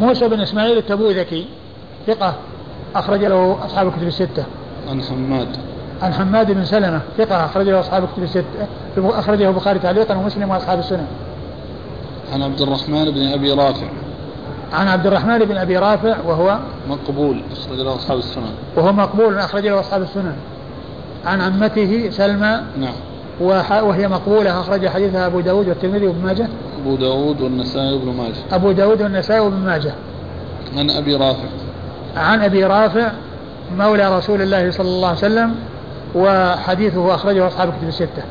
موسى بن إسماعيل التبوذكي ثقة أخرج له أصحاب الكتب الستة. عن حماد. عن حماد بن سلمة ثقة أخرج له أصحاب الكتب الستة أخرجه البخاري تعليقا ومسلم وأصحاب السنن عن عبد الرحمن بن أبي رافع. عن عبد الرحمن بن أبي رافع وهو مقبول أخرج له أصحاب السنن وهو مقبول أخرج له أصحاب السنن عن عمته سلمى نعم. وهي مقبولة أخرج حديثها أبو داود والترمذي وابن ماجه. أبو داود والنسائي وابن ماجه. أبو داود والنسائي وابن ماجه. عن أبي رافع. عن أبي رافع مولى رسول الله صلى الله عليه وسلم وحديثه أخرجه أصحاب الكتب الستة.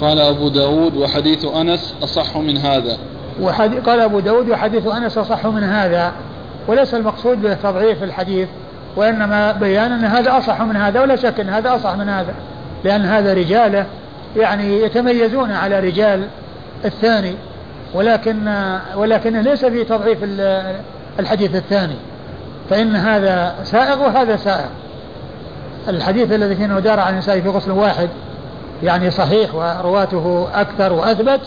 قال أبو داود وحديث أنس أصح من هذا. وحدي قال أبو داود وحديث أنس أصح من هذا. وليس المقصود به تضعيف الحديث وإنما بيان أن هذا أصح من هذا ولا شك أن هذا أصح من هذا. لأن هذا رجالة يعني يتميزون على رجال الثاني ولكن ولكنه ليس في تضعيف الحديث الثاني فإن هذا سائغ وهذا سائغ. الحديث الذي فيه دار عن النساء في غسل واحد يعني صحيح ورواته أكثر وأثبت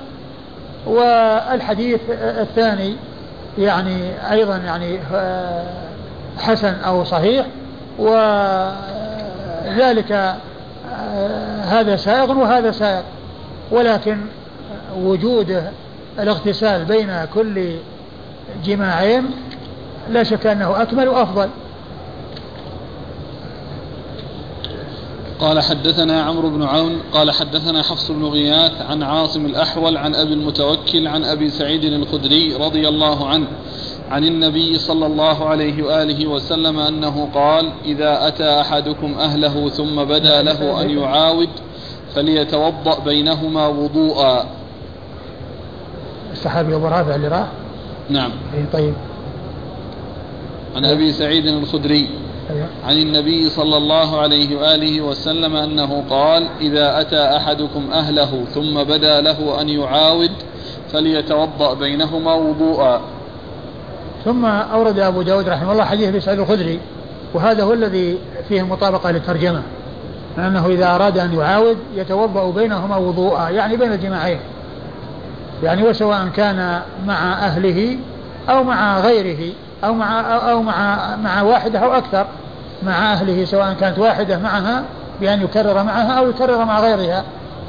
والحديث الثاني يعني أيضا يعني حسن أو صحيح وذلك هذا سائغ وهذا سائغ ولكن وجود الاغتسال بين كل جماعين لا شك أنه أكمل وأفضل. قال حدثنا عمرو بن عون قال حدثنا حفص بن غياث عن عاصم الأحول عن أبي المتوكل عن أبي سعيد الخدري رضي الله عنه عن النبي صلى الله عليه وآله وسلم أنه قال إذا أتى أحدكم أهله ثم بدا له أن يعاود فليتوضأ بينهما وضوءا. الصحابي أبو رافع اللي راح؟ نعم. إيه، طيب. عن أبي سعيد الخدري. أيوة. عن النبي صلى الله عليه وآله وسلم أنه قال إذا أتى أحدكم أهله ثم بدا له أن يعاود فليتوضأ بينهما وضوءا. ثم أورد أبو داود رحمه الله حديث أبي سعيد الخدري وهذا هو الذي فيه مطابقة للترجمة أنه إذا أراد أن يعاود يتوضأ بينهما وضوءا يعني بين الجماعين يعني وسواء كان مع أهله أو مع غيره أو مع أو مع مع واحدة أو أكثر مع أهله سواء كانت واحدة معها بأن يكرر معها أو يكرر مع غيرها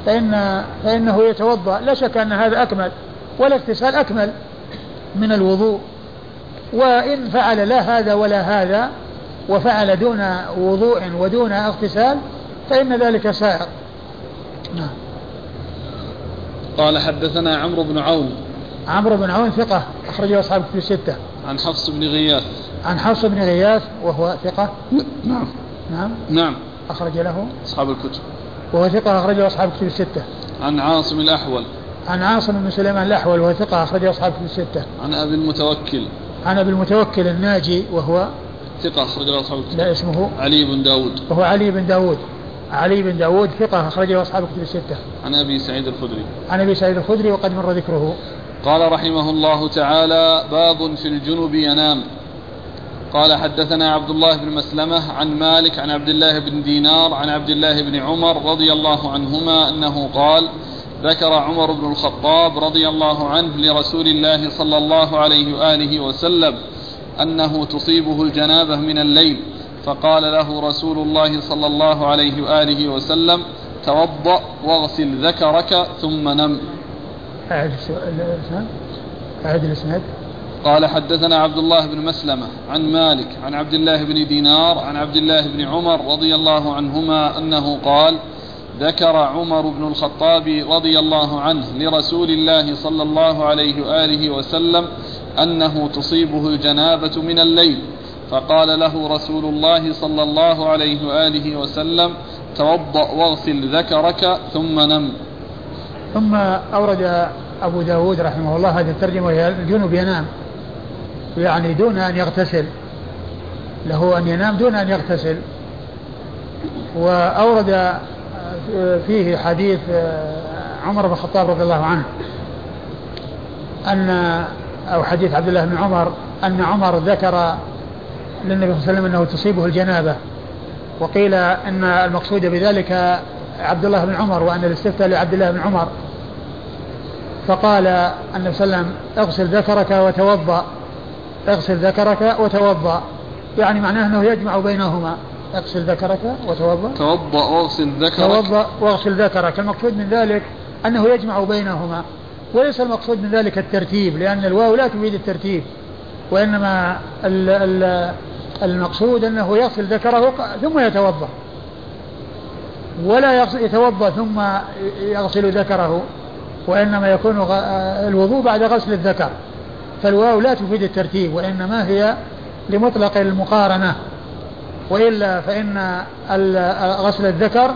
فإن فإنه يتوضأ لا شك أن هذا أكمل والاغتسال أكمل من الوضوء. وإن فعل لا هذا ولا هذا وفعل دون وضوء ودون اغتسال فإن ذلك سائر. نعم. قال حدثنا عمرو بن عون. عمرو بن عون ثقة أخرجه أصحاب في الستة. عن حفص بن غياث. عن حفص بن غياث وهو ثقة. نعم. نعم. نعم. أخرج له. أصحاب الكتب. وهو ثقة أخرجه أصحاب الكتب الستة. عن عاصم الأحول. عن عاصم بن سليمان الأحول وهو ثقة أخرجه أصحاب الكتب الستة. عن أبي المتوكل. عن أبي المتوكل الناجي وهو ثقة أخرج له أصحاب الكتب لا اسمه علي بن داود. وهو علي بن داود. علي بن داود ثقة أخرجه أصحاب الكتب الستة. عن أبي سعيد الخدري. عن أبي سعيد الخدري وقد مر ذكره. قال رحمه الله تعالى باب في الجنب ينام. قال حدثنا عبد الله بن مسلمة عن مالك عن عبد الله بن دينار عن عبد الله بن عمر رضي الله عنهما أنه قال ذكر عمر بن الخطاب رضي الله عنه لرسول الله صلى الله عليه وآله وسلم أنه تصيبه الجنابة من الليل فقال له رسول الله صلى الله عليه وآله وسلم توضأ واغسل ذكرك ثم نم. أعد الإسناد؟ أعد الإسناد. قال حدثنا عبد الله بن مسلمة عن مالك عن عبد الله بن دينار عن عبد الله بن عمر رضي الله عنهما أنه قال ذكر عمر بن الخطاب رضي الله عنه لرسول الله صلى الله عليه وآله وسلم أنه تصيبه الجنابة من الليل. فقال له رسول الله صلى الله عليه وآله وسلم توضأ واغسل ذكرك ثم نم. ثم أورد أبو داود رحمه الله هذه الترجمة وهي الجنوب ينام يعني دون أن يغتسل. له أن ينام دون أن يغتسل. وأورد فيه حديث عمر بن الخطاب رضي الله عنه أن أو حديث عبد الله بن عمر أن عمر ذكر للنبي صلى الله عليه وسلم أنه تصيبه الجنابة وقيل أن المقصود بذلك عبد الله بن عمر وأن الاستفتاء لعبد الله بن عمر. فقال النبي صلى الله عليه وسلم اغسل ذكرك وتوضأ اغسل ذكرك وتوضأ يعني معناه أنه يجمع بينهما. اغسل ذكرك وتوضأ. توضأ واغسل ذكرك. توضأ واغسل ذكرك. المقصود من ذلك أنه يجمع بينهما. وليس المقصود من ذلك الترتيب لأن الواو لا تفيد الترتيب وإنما ال ال المقصود أنه يغسل ذكره ثم يتوضأ. ولا يتوضأ ثم يغسل ذكره وإنما يكون الوضوء بعد غسل الذكر. فالواو لا تفيد الترتيب وإنما هي لمطلق المقارنة. وإلا فإن غسل الذكر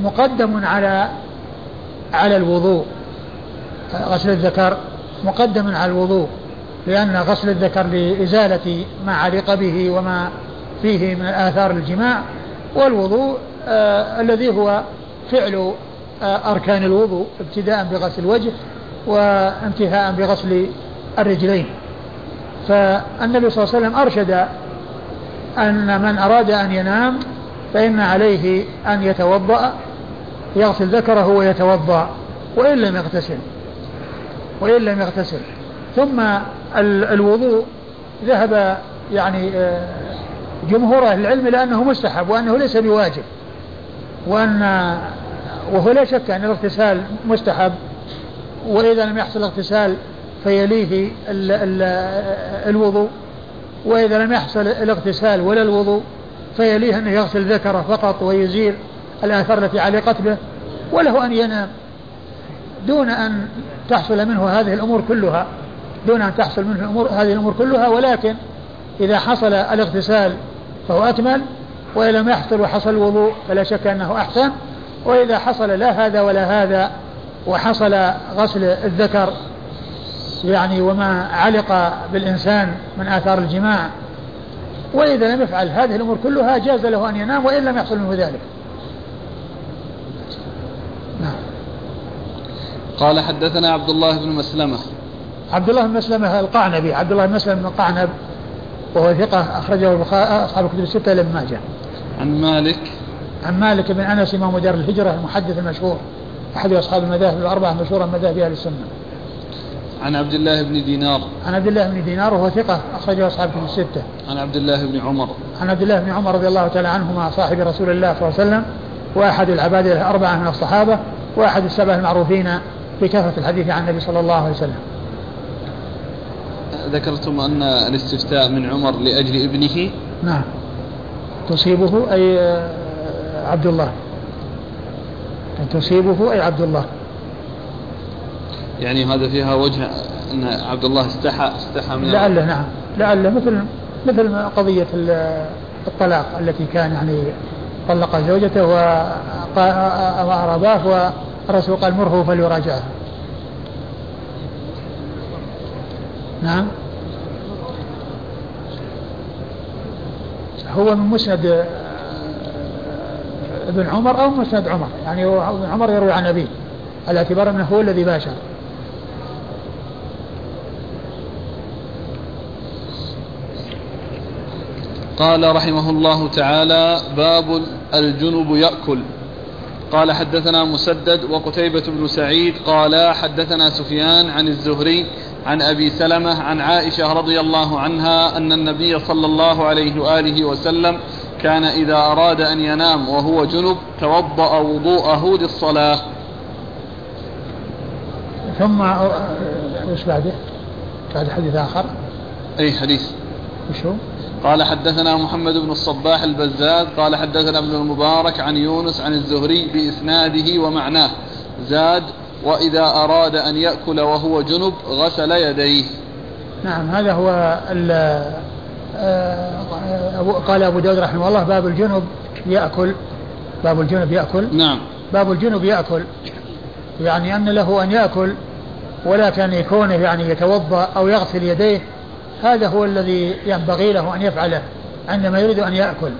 مقدم على على الوضوء. غسل الذكر مقدم على الوضوء لأن غسل الذكر لإزالة ما علق به وما فيه من آثار الجماع والوضوء آه الذي هو فعل آه أركان الوضوء ابتداء بغسل الوجه وانتهاء بغسل الرجلين. فالنبي صلى الله عليه وسلم أرشد أن من أراد أن ينام فإن عليه أن يتوضأ يغسل ذكره ويتوضأ وإن لم يغتسل وإن لم يغتسل. ثم الوضوء ذهب يعني آه، جمهور أهل العلم إلى أنه مستحب وأنه ليس بواجب وأن وهو لا شك أن الاغتسال مستحب وإذا لم يحصل اغتسال فيليه ال ال الوضوء. وإذا لم يحصل الاغتسال ولا الوضوء فيليه أنه يغسل ذكره فقط ويزيل الآثار التي علقت به وله أن ينام. دون أن تحصل منه هذه الأمور كلها دون أن تحصل منه الأمور هذه الأمور كلها ولكن إذا حصل الاغتسال فهو أكمل وإن لم يحصل وحصل الوضوء فلا شك أنه أحسن وإذا حصل لا هذا ولا هذا وحصل غسل الذكر يعني وما علق بالإنسان من آثار الجماع وإذا لم يفعل هذه الأمور كلها جاز له أن ينام وإن لم يحصل منه ذلك. نعم. قال حدثنا عبد الله بن مسلمة. عبد الله بن مسلمة القعنبي عبد الله بن مسلمة بن القعنب وهو ثقة أخرجه أصحاب الكتب الستة لابن ماجه. عن مالك. عن مالك بن أنس إمام دار الهجرة المحدث المشهور أحد أصحاب المذاهب الأربعة مشهورا مذاهب أهل السنة. عن عبد الله بن دينار. عن عبد الله بن دينار وهو ثقة أخرجه أصحاب الكتب الستة. عن عبد الله بن عمر. عن عبد الله بن عمر رضي الله تعالى عنهما صاحب رسول الله صلى الله عليه وسلم وأحد العباد الأربعة من الصحابة وأحد السبع المعروفين بكثرة الحديث عن النبي صلى الله عليه وسلم. ذكرتم أن الاستفتاء من عمر لأجل ابنه؟ نعم. تصيبه أي آه، عبد الله. تصيبه أي عبد الله. يعني هذا فيها وجه أن عبد الله استحى استحى من لعله نعم. لعله مثل مثل قضية الطلاق التي كان يعني طلق زوجته وأمر أباه والرسول قال مره فليراجعه. نعم. هو من مسند آه، ابن عمر أو مسند عمر؟ يعني ابن عمر يروي عن أبيه. على اعتبار أنه هو الذي باشر. قال رحمه الله تعالى باب الجنب يأكل قال حدثنا مسدد وقتيبة بن سعيد قال حدثنا سفيان عن الزهري عن أبي سلمة عن عائشة رضي الله عنها أن النبي صلى الله عليه وآله وسلم كان إذا أراد أن ينام وهو جنب توضأ وضوءه للصلاة ثم إيش بعده؟ بعد حديث آخر أي حديث وشو؟ قال حدثنا محمد بن الصباح البزاز قال حدثنا ابن المبارك عن يونس عن الزهري بإسناده ومعناه زاد وإذا أراد أن يأكل وهو جنب غسل يديه. نعم هذا هو آه، قال أبو داود رحمه الله باب الجنب يأكل باب الجنب يأكل. نعم. باب الجنب يأكل يعني أن له أن يأكل ولكن يكونه يعني يتوضأ أو يغسل يديه هذا هو الذي ينبغي له أن يفعله عندما يريد أن يأكل.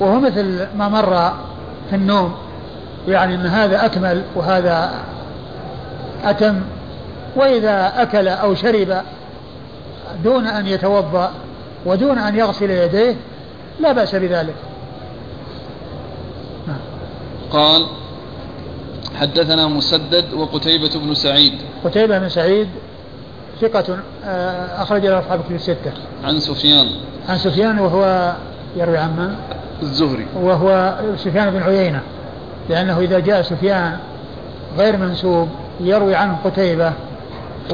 وهو مثل ما مر في النوم يعني أن هذا أكمل وهذا أتم وإذا أكل أو شرب دون أن يتوضأ ودون أن يغسل يديه لا بأس بذلك. قال حدثنا مسدد وقتيبة بن سعيد. قتيبة بن سعيد ثقة آه، أخرج له أصحاب كتب الستة. عن سفيان. عن سفيان وهو يروي عن من؟ الزهري. وهو سفيان بن عيينة لأنه إذا جاء سفيان غير منسوب يروي عنه قتيبة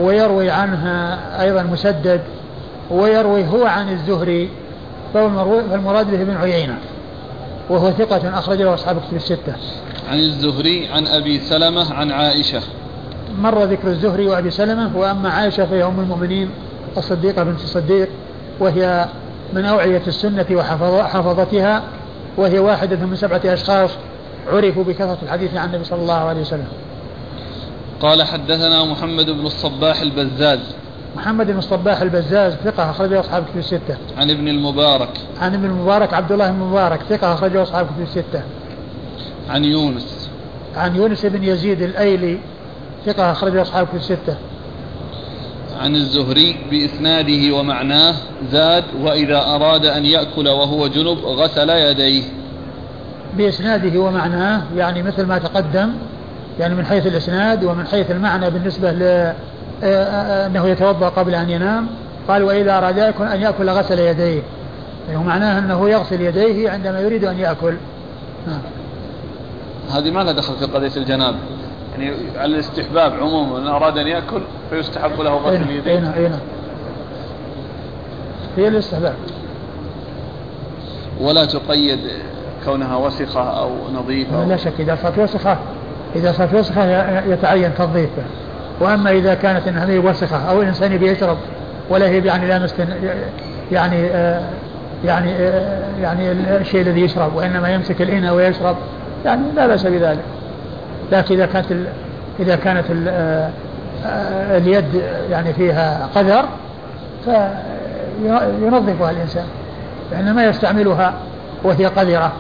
ويروي عنها أيضا مسدد ويروي هو عن الزهري فالمراد به ابن عيينة. وهو ثقة أخرج له أصحاب كتب الستة. عن الزهري عن أبي سلمة عن عائشة. مر ذكر الزهري وأبي سلمة وأما عائشة فهي أم المؤمنين الصديقة بنت الصديق وهي من أوعية السنة وحفظتها وهي واحدة من سبعة أشخاص عرفوا بكثرة الحديث عن النبي صلى الله عليه وسلم قال حدثنا محمد بن الصباح البزاز محمد بن الصباح البزاز ثقة أخرجه أصحاب كتب الستة. عن ابن المبارك. عن ابن المبارك عبد الله بن المبارك ثقة أخرجه أصحاب كتب الستة. عن يونس. عن يونس بن يزيد الأيلي ثقة أخرجه أصحاب كتب الستة. عن الزهري بإسناده ومعناه زاد وإذا أراد أن يأكل وهو جنب غسل يديه. بإسناده ومعناه يعني مثل ما تقدم يعني من حيث الإسناد ومن حيث المعنى بالنسبة ل أنه يتوضأ قبل أن ينام قال وإذا أراد أن يأكل غسل يديه يعني معناه أنه يغسل يديه عندما يريد أن يأكل نعم. هذه ما لها دخل في قضية الجناب يعني على الاستحباب عموما من أراد أن يأكل فيستحب له غسل يديه هنا هنا هي الاستحباب. ولا تقيد كونها وسخة أو نظيفة. لا شك إذا صارت وسخة إذا صارت وسخة يتعين تنظيفها وأما إذا كانت إنها هي وسخة أو الانسان يبي يشرب ولا هي يعني لامس يعني آه يعني آه يعني الشيء الذي يشرب وإنما يمسك الإناء ويشرب يعني لا بأس بذلك. لكن إذا كانت إذا كانت آه اليد يعني فيها قدر فينظفها الإنسان لأنه ما يستعملها وهي قذرة.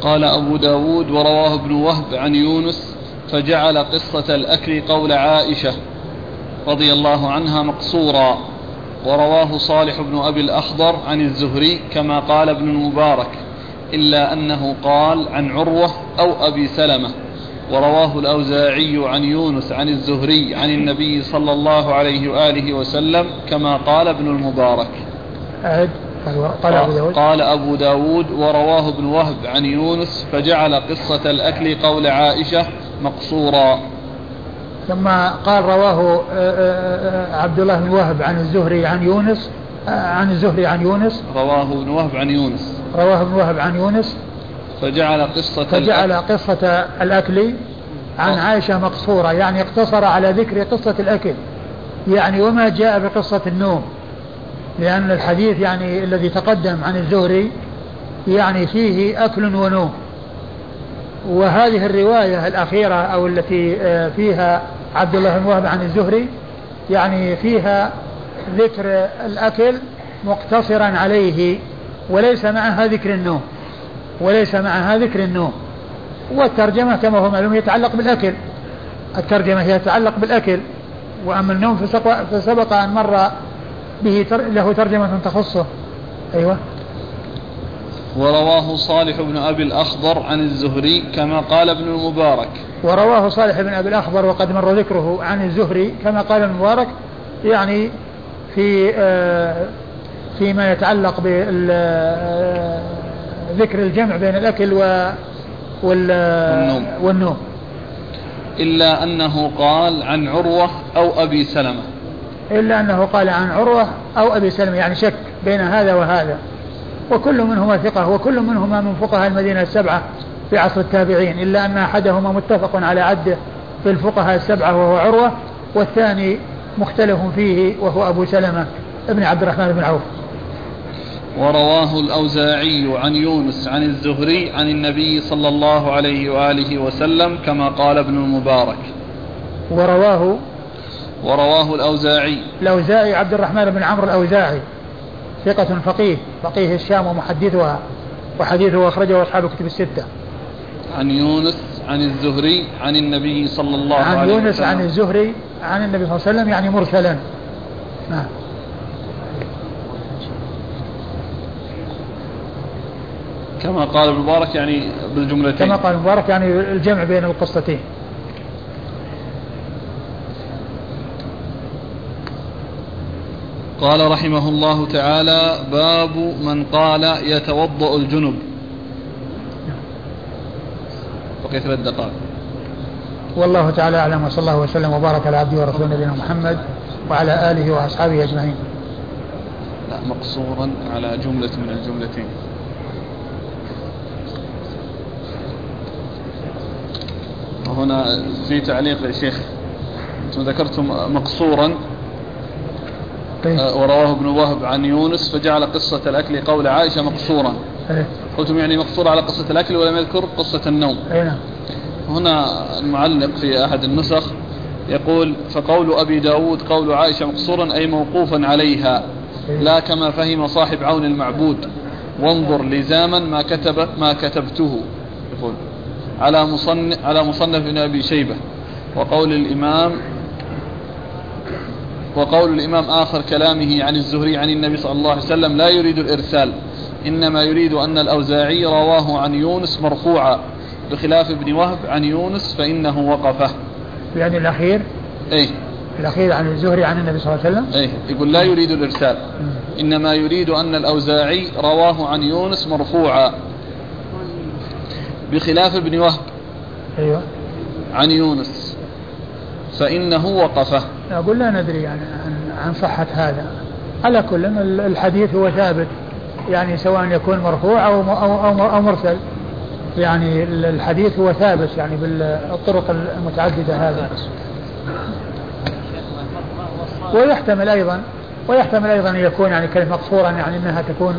قال أبو داود ورواه ابن وهب عن يونس فجعل قصة الأكل قول عائشة رضي الله عنها مقصورا ورواه صالح بن أبي الأخضر عن الزهري كما قال ابن المبارك. إلا أنه قال عن عروة أو أبي سلمة ورواه الأوزاعي عن يونس عن الزهري عن النبي صلى الله عليه وآله وسلم كما قال ابن المبارك. قال أبو داود. قال أبو داود ورواه ابن وهب عن يونس فجعل قصة الأكل قول عائشة مقصورا. ثم قال رواه آه، آه، آه، عبد الله بن وهب عن الزهري عن يونس عن الزهري عن يونس. رواه ابن وهب عن يونس. رواه ابن وهب عن يونس. فجعل قصة فجعل قصة الأكل عن عائشة مقصورة يعني اقتصر على ذكر قصة الأكل. يعني وما جاء بقصة النوم. لأن الحديث يعني الذي تقدم عن الزهري يعني فيه أكل ونوم. وهذه الرواية الأخيرة أو التي آه، فيها عبد الله بن وهب عن الزهري يعني فيها ذكر الأكل مقتصرا عليه. وليس معها ذكر النوم. وليس معها ذكر النوم. والترجمة كما هو معلوم يتعلق بالأكل. الترجمة هي تتعلق بالأكل. وأما النوم فسبق أن مر به له ترجمة تخصه. أيوه. ورواه صالح بن أبي الأخضر عن الزهري كما قال ابن المبارك. ورواه صالح بن أبي الأخضر وقد مر ذكره عن الزهري كما قال المبارك. يعني في آه، فيما يتعلق بذكر الجمع بين الأكل والنوم, والنوم. إلا أنه قال عن عروة أو أبي سلمة. إلا أنه قال عن عروة أو أبي سلمة يعني شك بين هذا وهذا. وكل منهما ثقة وكل منهما من فقهاء المدينة السبعة في عصر التابعين إلا أن أحدهما متفق على عده في الفقهاء السبعة وهو عروة والثاني مختلف فيه وهو أبو سلمة ابن عبد الرحمن بن عوف. ورواه الأوزاعي عن يونس عن الزهري عن النبي صلى الله عليه وآله وسلم كما قال ابن المبارك. ورواه ورواه الأوزاعي. الأوزاعي عبد الرحمن بن عمرو الأوزاعي ثقة فقيه فقيه الشام ومحدثها وحديثه أخرجه أصحاب الكتب الستة. عن يونس عن الزهري عن النبي صلى الله عليه وسلم عن يونس عن الزهري عن النبي صلى الله عليه وسلم يعني مرسلا. نعم. كما قال ابن مبارك يعني بالجملتين كما قال مبارك يعني الجمع بين القصتين قال رحمه الله تعالى باب من قال يتوضأ الجنب بقي ثلاث دقائق والله تعالى أعلم وصلى الله وسلم وبارك على عبده ورسوله نبينا محمد وعلى آله وأصحابه أجمعين. لا مقصورا على جملة من الجملتين. هنا في تعليق يا شيخ أنتم ذكرتم مقصورا طيب. آه، ورواه ابن وهب عن يونس فجعل قصة الأكل قول عائشة مقصورا. قلتم يعني مقصور على قصة الأكل ولم يذكر قصة النوم. نعم. هنا المعلق في أحد النسخ يقول فقول أبي داود قول عائشة مقصورا أي موقوفا عليها. لا كما فهم صاحب عون المعبود. وانظر لزاما ما كتب ما كتبته. يقول. على مصنف على مصنف بن أبي شيبة. وقول الامام وقول الإمام آخر كلامه عن الزهري عن النبي صلى الله عليه وسلم لا يريد الإرسال. إنما يريد أن الأوزاعي رواه عن يونس مرفوعا. بخلاف ابن وهب عن يونس فإنه وقفه. يعني الأخير؟ أي الأخير عن الزهري عن النبي صلى الله عليه وسلم؟ أي يقول لا يريد الإرسال. إنما يريد أن الأوزاعي رواه عن يونس مرفوعا. بخلاف ابن وهب. أيوة. عن يونس. فإنه وقفه. أقول لا ندري يعني عن صحة هذا. على كل الحديث هو ثابت. يعني سواء يكون مرفوع أو أو أو مرسل. يعني الحديث هو ثابت يعني بالطرق المتعددة هذا ويحتمل أيضا ويحتمل أيضا أن يكون يعني كلمة مقصورا يعني أنها تكون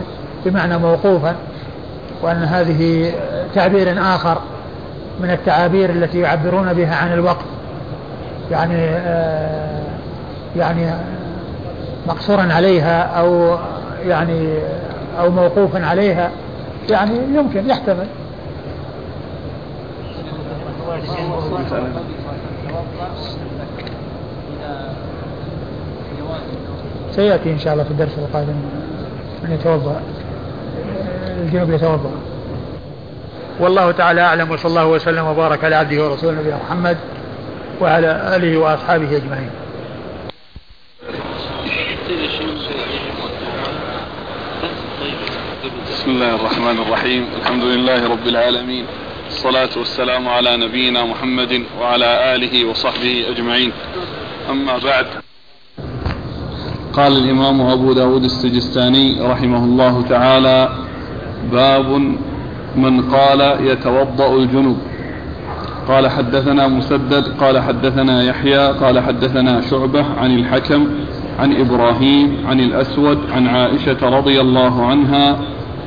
بمعنى موقوفا. وأن هذه تعبير آخر من التعابير التي يعبرون بها عن الوقت. يعني آه، يعني مقصورا عليها أو يعني أو موقوفا عليها. يعني يمكن يحتمل. سيأتي إن شاء الله في الدرس القادم من يتوضأ. الجنوب يتوضأ. والله تعالى أعلم وصلى الله وسلم وبارك على عبده ورسوله نبينا محمد وعلى آله وأصحابه أجمعين. بسم الله الرحمن الرحيم. الحمد لله رب العالمين. الصلاة والسلام على نبينا محمد وعلى آله وصحبه أجمعين. أما بعد قال الإمام أبو داود السجستاني رحمه الله تعالى باب من قال يتوضأ الجنوب. قال حدثنا مسدد قال حدثنا يحيى قال حدثنا شعبة عن الحكم عن إبراهيم عن الأسود عن عائشة رضي الله عنها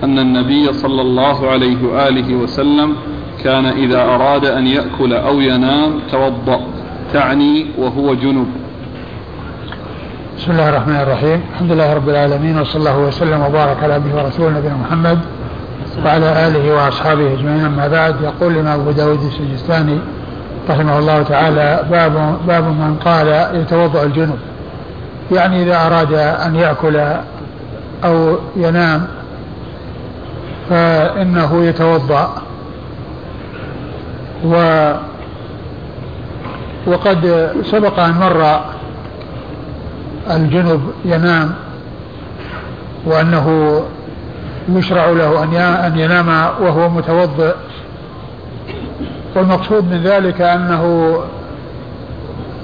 أن النبي صلى الله عليه وآله وسلم كان إذا أراد أن يأكل أو ينام توضأ تعني وهو جنب بسم الله الرحمن الرحيم. الحمد لله رب العالمين وصلى الله وسلم وبارك على عبده ورسوله نبينا محمد وعلى آله وأصحابه أجمعين. أما بعد يقول الإمام أبو داود السجستاني رحمه الله تعالى باب باب من قال يتوضأ الجنوب يعني إذا أراد أن يأكل أو ينام فإنه يتوضأ. و وقد سبق أن مر الجنب ينام وأنه يشرع له أن ينام وهو متوضئ. والمقصود من ذلك أنه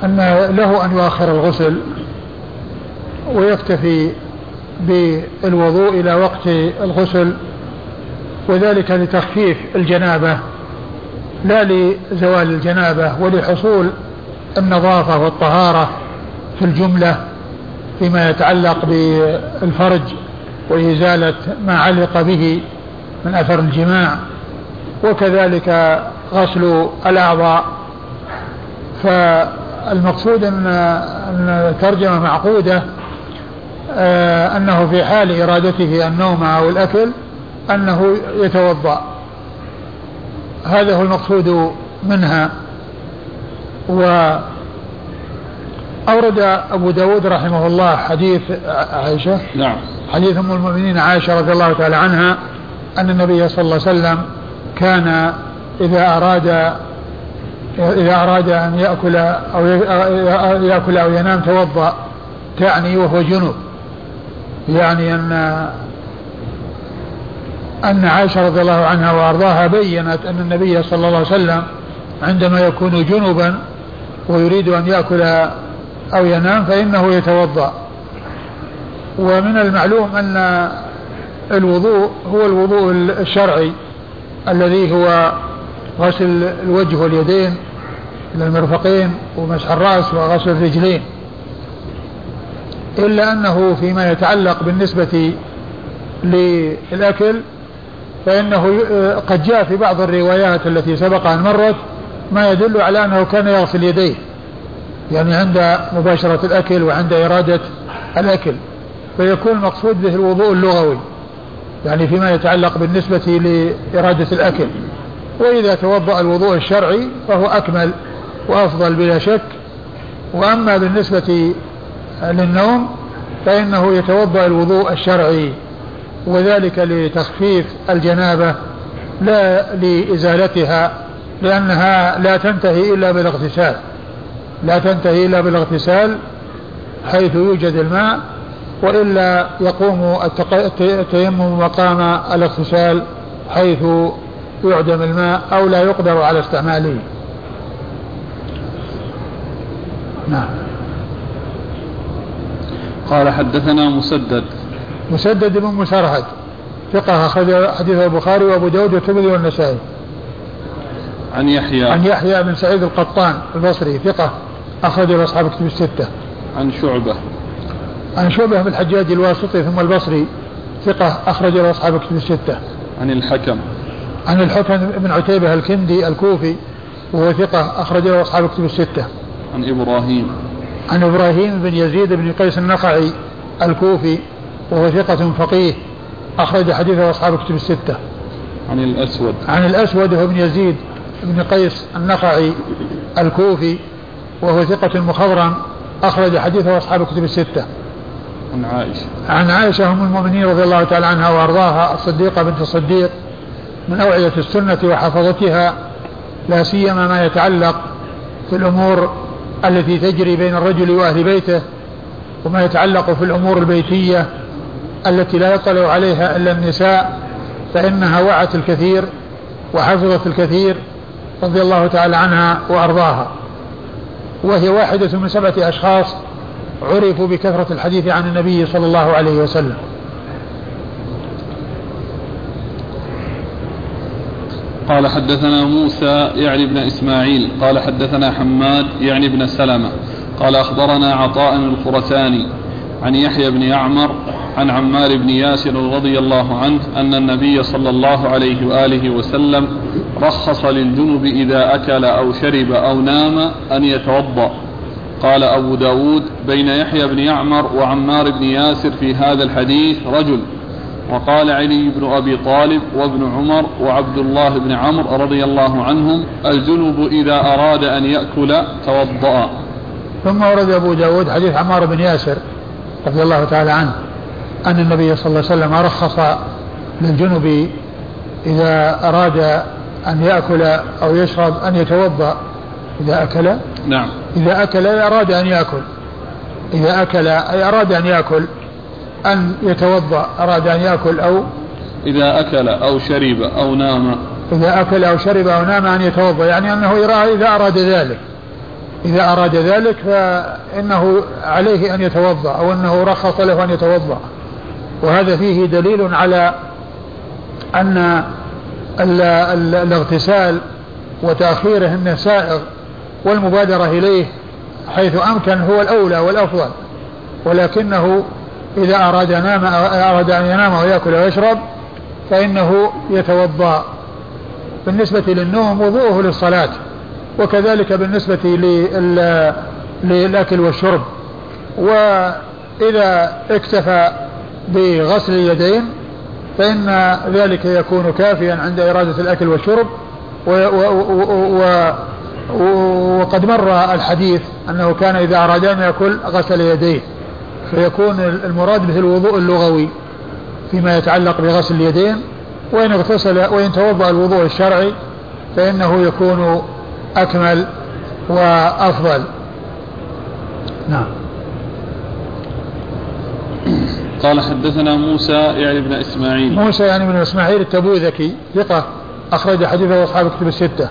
أن له أن يؤخر الغسل ويكتفي بالوضوء إلى وقت الغسل وذلك لتخفيف الجنابة لا لزوال الجنابة ولحصول النظافة والطهارة في الجملة. فيما يتعلق بالفرج وإزالة ما علق به من أثر الجماع وكذلك غسل الأعضاء. فالمقصود أن الترجمة معقودة آه، أنه في حال إرادته النوم أو الأكل أنه يتوضأ. هذا هو المقصود منها. و أورد أبو داود رحمه الله حديث عائشة. نعم. حديث أم المؤمنين عائشة رضي الله تعالى عنها أن النبي صلى الله عليه وسلم كان إذا أراد إذا أراد أن يأكل أو يأكل أو ينام توضأ تعني وهو جنوب يعني أن أن عائشة رضي الله عنها وأرضاها بينت أن النبي صلى الله عليه وسلم عندما يكون جنوبا ويريد أن يأكل أو ينام فإنه يتوضأ. ومن المعلوم أن الوضوء هو الوضوء الشرعي الذي هو غسل الوجه واليدين إلى المرفقين ومسح الرأس وغسل الرجلين. إلا أنه فيما يتعلق بالنسبة للأكل فإنه قد جاء في بعض الروايات التي سبق أن مرت ما يدل على أنه كان يغسل يديه. يعني عند مباشرة الأكل وعند إرادة الأكل فيكون المقصود به الوضوء اللغوي يعني فيما يتعلق بالنسبة لإرادة الأكل. وإذا توضأ الوضوء الشرعي فهو أكمل وأفضل بلا شك. وأما بالنسبة للنوم فإنه يتوضأ الوضوء الشرعي وذلك لتخفيف الجنابة لا لإزالتها لأنها لا تنتهي إلا بالاغتسال. لا تنتهي إلا بالاغتسال حيث يوجد الماء وإلا يقوم التيمم مقام الاغتسال حيث يعدم الماء أو لا يقدر على استعماله. نعم. قال حدثنا مسدد. مسدد بن مسرهد. ثقة أخرج حديث البخاري وأبو داود والترمذي والنسائي. عن يحيى. عن يحيى بن سعيد القطان البصري ثقة. أخرج له أصحاب كتب الستة. عن شعبة. عن شعبة بن الحجاج الواسطي ثم البصري ثقة أخرج له أصحاب كتب الستة. عن الحكم. عن الحكم بن عتيبة الكندي الكوفي وهو ثقة أخرج له أصحاب كتب الستة. عن إبراهيم. عن إبراهيم بن يزيد بن قيس النخعي الكوفي وهو ثقة فقيه أخرج حديثه أصحاب كتب الستة. عن الأسود. عن الأسود هو بن يزيد بن قيس النخعي الكوفي وهو ثقة مخضرم أخرج حديثه أصحاب كتب الستة. عن عائشة. عن عائشة أم المؤمنين رضي الله تعالى عنها وأرضاها الصديقة بنت الصديق من أوعية السنة وحفظتها لا سيما ما يتعلق في الأمور التي تجري بين الرجل وأهل بيته وما يتعلق في الأمور البيتية التي لا يطلع عليها إلا النساء فإنها وعت الكثير وحفظت الكثير رضي الله تعالى عنها وأرضاها. وهي واحدة من سبعة أشخاص عرفوا بكثرة الحديث عن النبي صلى الله عليه وسلم. قال حدثنا موسى يعني ابن إسماعيل قال حدثنا حماد يعني ابن سلمة قال أخبرنا عطاء الخرساني عن يحيى بن يعمر عن عمار بن ياسر رضي الله عنه أن النبي صلى الله عليه وآله وسلم رخص للجنب إذا أكل أو شرب أو نام أن يتوضأ. قال أبو داود بين يحيى بن يعمر وعمار بن ياسر في هذا الحديث رجل. وقال علي بن أبي طالب وابن عمر وعبد الله بن عمرو رضي الله عنهم الجنب إذا أراد أن يأكل توضأ. ثم ورد أبو داود حديث عمار بن ياسر. رضي الله تعالى عنه أن النبي صلى الله عليه وسلم رخص للجنب إذا أراد أن يأكل أو يشرب أن يتوضأ. إذا أكل نعم. إذا أكل أراد أن يأكل. إذا أكل أي أراد أن يأكل أن يتوضأ أراد أن يأكل أو إذا أكل أو شرب أو نام. إذا أكل أو شرب أو نام أن يتوضأ يعني أنه إذا أراد ذلك. إذا أراد ذلك فإنه عليه أن يتوضأ أو أنه رخص له أن يتوضأ. وهذا فيه دليل على أن الاغتسال وتأخيره من سائغ والمبادرة إليه حيث أمكن هو الأولى والأفضل. ولكنه إذا أراد نام أراد أن ينام ويأكل ويشرب فإنه يتوضأ. بالنسبة للنوم وضوءه للصلاة. وكذلك بالنسبة للأكل والشرب. وإذا اكتفى بغسل اليدين فإن ذلك يكون كافيا عند إرادة الأكل والشرب. و و و وقد مر الحديث أنه كان إذا أراد أن يأكل غسل يديه فيكون المراد به الوضوء اللغوي فيما يتعلق بغسل اليدين. وإن اغتسل وإن توضأ الوضوء الشرعي فإنه يكون أكمل وأفضل. نعم. قال حدثنا موسى يعني بن إسماعيل. موسى يعني بن إسماعيل التبوذكي ثقة أخرج حديثه أصحاب كتب الستة.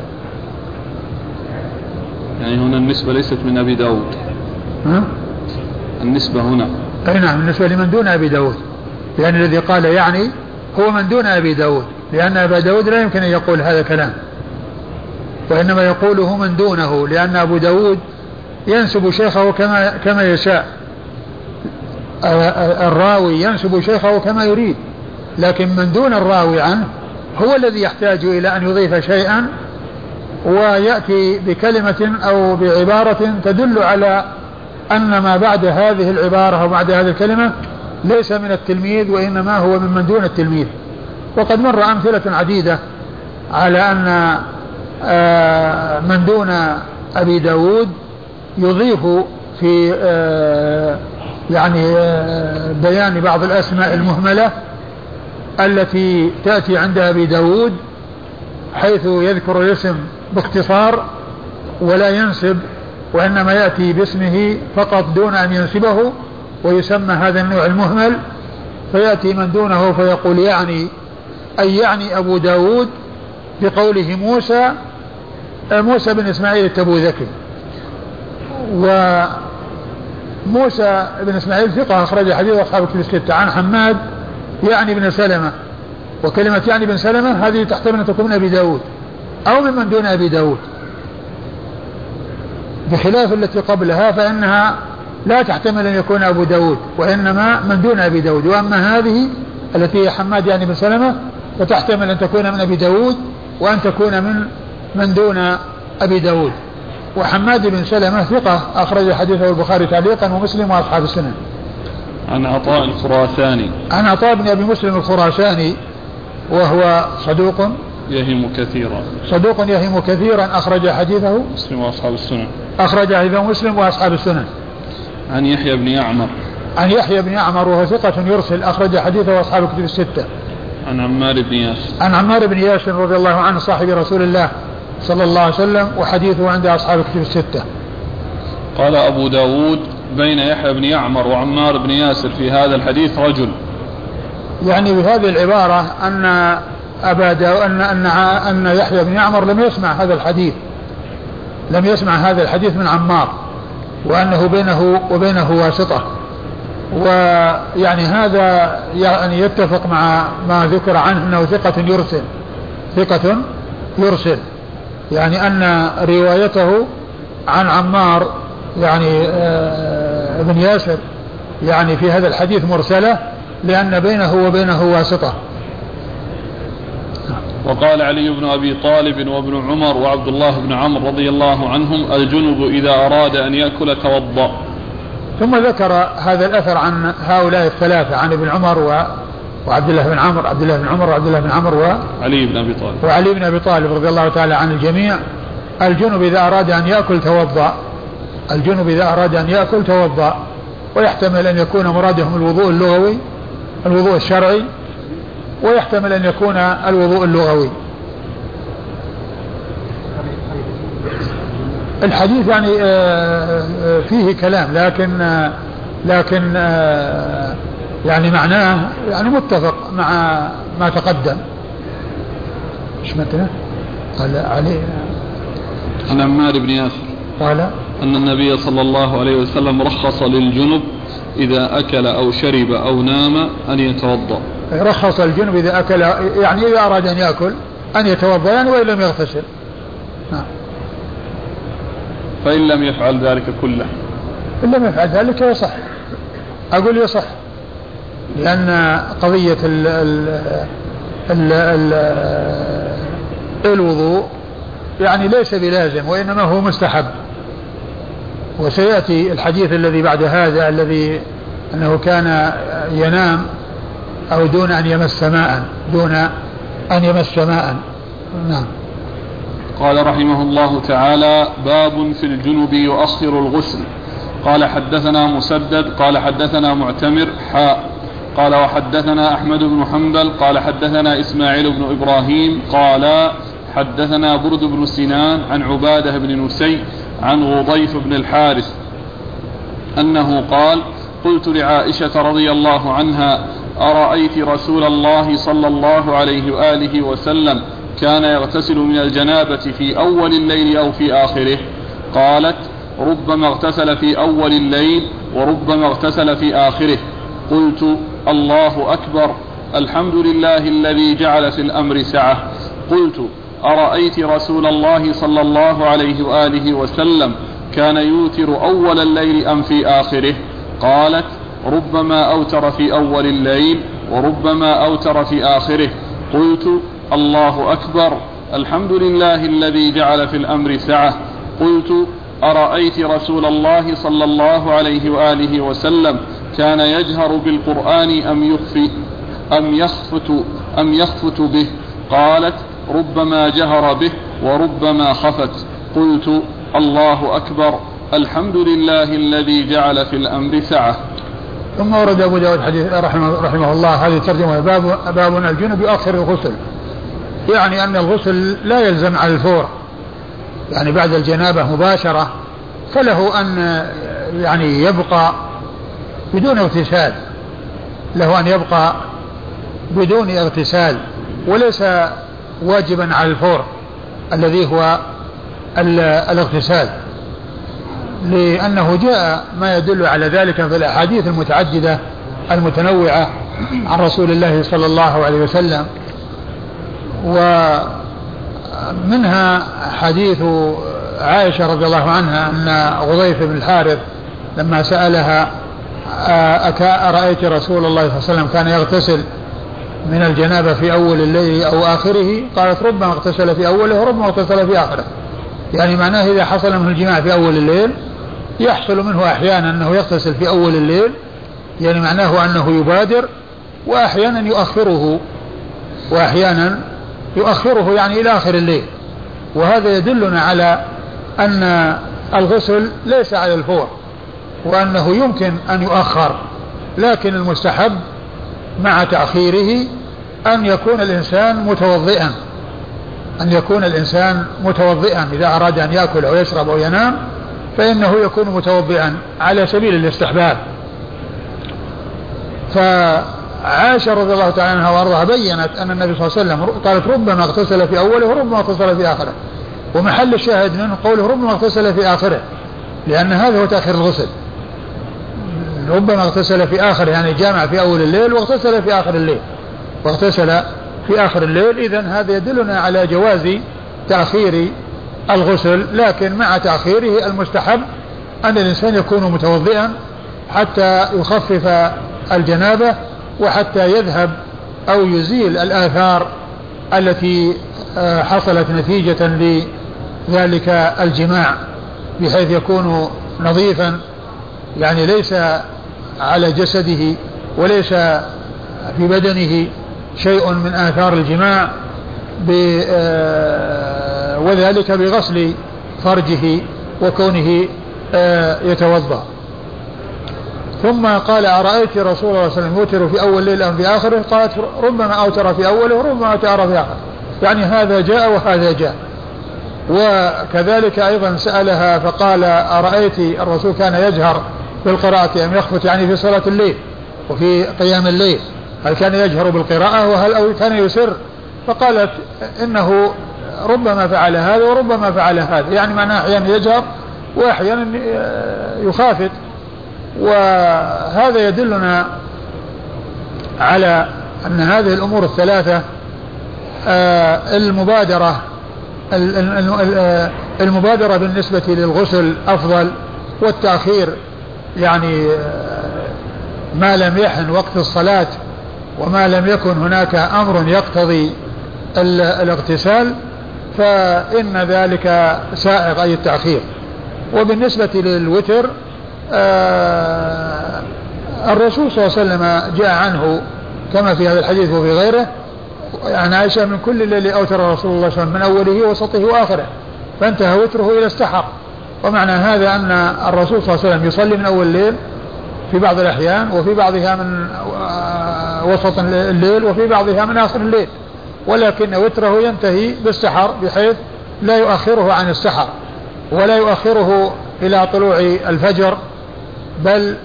يعني هنا النسبة ليست من أبي داود. ها؟ النسبة هنا. أي نعم بالنسبة لمن دون أبي داود. لأن الذي قال يعني هو من دون أبي داود. لأن أبا داود لا يمكن أن يقول هذا الكلام. وإنما يقوله من دونه لأن أبو داود ينسب شيخه كما كما يشاء. الراوي ينسب شيخه كما يريد لكن من دون الراوي عنه هو الذي يحتاج إلى أن يضيف شيئا ويأتي بكلمة أو بعبارة تدل على أن ما بعد هذه العبارة أو بعد هذه الكلمة ليس من التلميذ وإنما هو من دون التلميذ. وقد مر أمثلة عديدة على أن من دون أبي داود يضيف في آه، يعني آه، بيان بعض الأسماء المهملة التي تأتي عند أبي داود حيث يذكر الاسم باختصار ولا ينسب وإنما يأتي باسمه فقط دون أن ينسبه ويسمى هذا النوع المهمل. فيأتي من دونه فيقول يعني أي يعني أبو داود بقوله موسى موسى بن إسماعيل التبوذكي. وموسى بن إسماعيل ثقة أخرج حديث أصحاب الكتب الستة. عن حماد يعني بن سلمة. وكلمة يعني بن سلمة هذه تحتمل أن تكون من أبي داود. أو ممن دون أبي داود. بخلاف التي قبلها فإنها لا تحتمل أن يكون أبو داود وإنما من دون أبي داود. وأما هذه التي هي حماد يعني بن سلمة فتحتمل أن تكون من أبي داود وأن تكون من من دون أبي داود. وحماد بن سلمة ثقة أخرج حديثه البخاري تعليقا ومسلم وأصحاب السنن عن عطاء الخراساني. عن عطاء بن أبي مسلم الخراساني وهو صدوق. يهم كثيرا. صدوق يهم كثيرا أخرج حديثه. مسلم وأصحاب السنن أخرج حديثه مسلم وأصحاب السنن عن يحيى بن يعمر. عن يحيى بن يعمر وهو ثقة يرسل أخرج حديثه أصحاب الكتب الستة. عن عمار بن ياسر عن عمار بن ياسر رضي الله عنه صاحب رسول الله. صلى الله عليه وسلم وحديثه عند أصحاب الكتب الستة. قال أبو داود بين يحيى بن يعمر وعمار بن ياسر في هذا الحديث رجل. يعني بهذه العبارة أن أبا داود أن أن أن يحيى بن يعمر لم يسمع هذا الحديث. لم يسمع هذا الحديث من عمار وأنه بينه وبينه واسطة. ويعني هذا يعني يتفق مع ما ذكر عنه أنه ثقة يرسل ثقة يرسل. يعني أن روايته عن عمار يعني آه، ابن ياسر يعني في هذا الحديث مرسلة لأن بينه وبينه واسطة. وقال علي بن أبي طالب وابن عمر وعبد الله بن عمرو رضي الله عنهم الجنب إذا أراد أن يأكل توضأ. ثم ذكر هذا الأثر عن هؤلاء الثلاثة عن ابن عمر وعبد الله بن عمرو عبد الله بن عمر وعبد الله بن عمرو وعلي بن أبي طالب. وعلي بن أبي طالب رضي الله تعالى عن الجميع. الجنب إذا أراد أن يأكل توضأ. الجنب إذا أراد أن يأكل توضأ. ويحتمل أن يكون مرادهم الوضوء اللغوي الوضوء الشرعي. ويحتمل أن يكون الوضوء اللغوي. الحديث يعني آه، آه، فيه كلام لكن آه، لكن يعني معناه يعني متفق مع ما تقدم. إيش متى؟ قال علي. عن عمار بن ياسر. قال أن النبي صلى الله عليه وسلم رخص للجنب إذا أكل أو شرب أو نام أن يتوضأ. رخص الجنب إذا أكل يعني إذا أراد أن يأكل أن يتوضأ يعني وإن لم يغتسل. نعم. فإن لم يفعل ذلك كله. إن لم يفعل ذلك يصح. أقول يصح. لأن قضية ال ال ال ال الوضوء يعني ليس بلازم وإنما هو مستحب. وسيأتي الحديث الذي بعد هذا الذي أنه كان ينام أو دون أن يمس ماء دون أن يمس ماء. نعم. قال رحمه الله تعالى باب في الجنب يؤخر الغسل. قال حدثنا مسدد قال حدثنا معتمر حاء. قال وحدثنا أحمد بن حنبل قال حدثنا إسماعيل بن إبراهيم قال حدثنا برد بن سنان عن عبادة بن نسي عن غضيف بن الحارث أنه قال قلت لعائشة رضي الله عنها أرأيت رسول الله صلى الله عليه وآله وسلم كان يغتسل من الجنابة في أول الليل أو في آخره؟ قالت ربما اغتسل في أول الليل وربما اغتسل في آخره. قلت الله أكبر الحمد لله الذي جعل في الأمر سعة. قلت أرأيت رسول الله صلى الله عليه وآله وسلم كان يوتر أول الليل أم في آخره؟ قالت ربما أوتر في أول الليل وربما أوتر في آخره. قلت الله أكبر الحمد لله الذي جعل في الأمر سعة. قلت أرأيت رسول الله صلى الله عليه وآله وسلم كان يجهر بالقرآن أم يخفي أم يخفت أم يخفت به. قالت ربما جهر به وربما خفت. قلت الله أكبر الحمد لله الذي جعل في الأمر سعة. ثم ورد أبو داود حديث رحمه, رحمه الله هذه الترجمة. باب, باب الجنب يؤخر الغسل. يعني أن الغسل لا يلزم على الفور. يعني بعد الجنابة مباشرة فله أن يعني يبقى بدون اغتسال. له أن يبقى بدون اغتسال وليس واجبا على الفور الذي هو الاغتسال. لأنه جاء ما يدل على ذلك في الأحاديث المتعددة المتنوعة عن رسول الله صلى الله عليه وسلم. ومنها حديث عائشة رضي الله عنها أن غضيف بن الحارث لما سألها أرأيت رسول الله صلى الله عليه وسلم كان يغتسل من الجنابة في أول الليل أو آخره؟ قالت ربما اغتسل في أوله وربما اغتسل في آخره. يعني معناه إذا حصل منه الجماع في أول الليل يحصل منه أحيانا أنه يغتسل في أول الليل يعني معناه أنه يبادر وأحيانا يؤخره وأحيانا يؤخره يعني إلى آخر الليل. وهذا يدلنا على أن الغسل ليس على الفور. وأنه يمكن أن يؤخر لكن المستحب مع تأخيره أن يكون الإنسان متوضئا أن يكون الإنسان متوضئا. إذا أراد أن يأكل أو يشرب أو ينام فإنه يكون متوضئا على سبيل الاستحباب. فعائشة رضي الله تعالى عنها وأرضاها بينت أن النبي صلى الله عليه وسلم قالت ربما اغتسل في أوله وربما اغتسل في آخره. ومحل الشاهد منه قوله ربما اغتسل في آخره. لأن هذا هو تأخير الغسل. ربما اغتسل في آخر يعني جامع في أول الليل واغتسل في آخر الليل. واغتسل في آخر الليل إذا هذا يدلنا على جواز تأخير الغسل لكن مع تأخيره المستحب أن الإنسان يكون متوضئا حتى يخفف الجنابة وحتى يذهب أو يزيل الآثار التي آه، حصلت نتيجة لذلك الجماع بحيث يكون نظيفا يعني ليس على جسده وليس في بدنه شيء من آثار الجماع آه، وذلك بغسل فرجه وكونه آه، يتوضأ. ثم قال أرأيت رسول الله صلى الله عليه وسلم يوتر في أول ليل أم في آخره؟ قالت ربما أوتر في أوله وربما أوتر في آخره. يعني هذا جاء وهذا جاء. وكذلك أيضا سألها فقال أرأيت الرسول كان يجهر بالقراءة أم يخفت يعني في صلاة الليل وفي قيام الليل؟ هل كان يجهر بالقراءة وهل أو كان يسر؟ فقالت إنه ربما فعل هذا وربما فعل هذا يعني معناه أحيانا يجهر وأحيانا يخافت. وهذا يدلنا على أن هذه الأمور الثلاثة آه، المبادرة آه، المبادرة بالنسبة للغسل أفضل والتأخير يعني ما لم يحن وقت الصلاة وما لم يكن هناك أمر يقتضي الاغتسال فإن ذلك سائغ أي التأخير. وبالنسبة للوتر آه الرسول صلى الله عليه وسلم جاء عنه كما في هذا الحديث وفي غيره عن عائشة من كل الليل أوتر رسول الله صلى الله عليه وسلم من أوله وسطه وآخره فانتهى وتره إلى استحر ومعنى هذا أن الرسول صلى الله عليه وسلم يصلي من أول الليل في بعض الأحيان وفي بعضها من وسط الليل وفي بعضها من آخر الليل. ولكن وتره ينتهي بالسحر بحيث لا يؤخره عن السحر ولا يؤخره إلى طلوع الفجر بل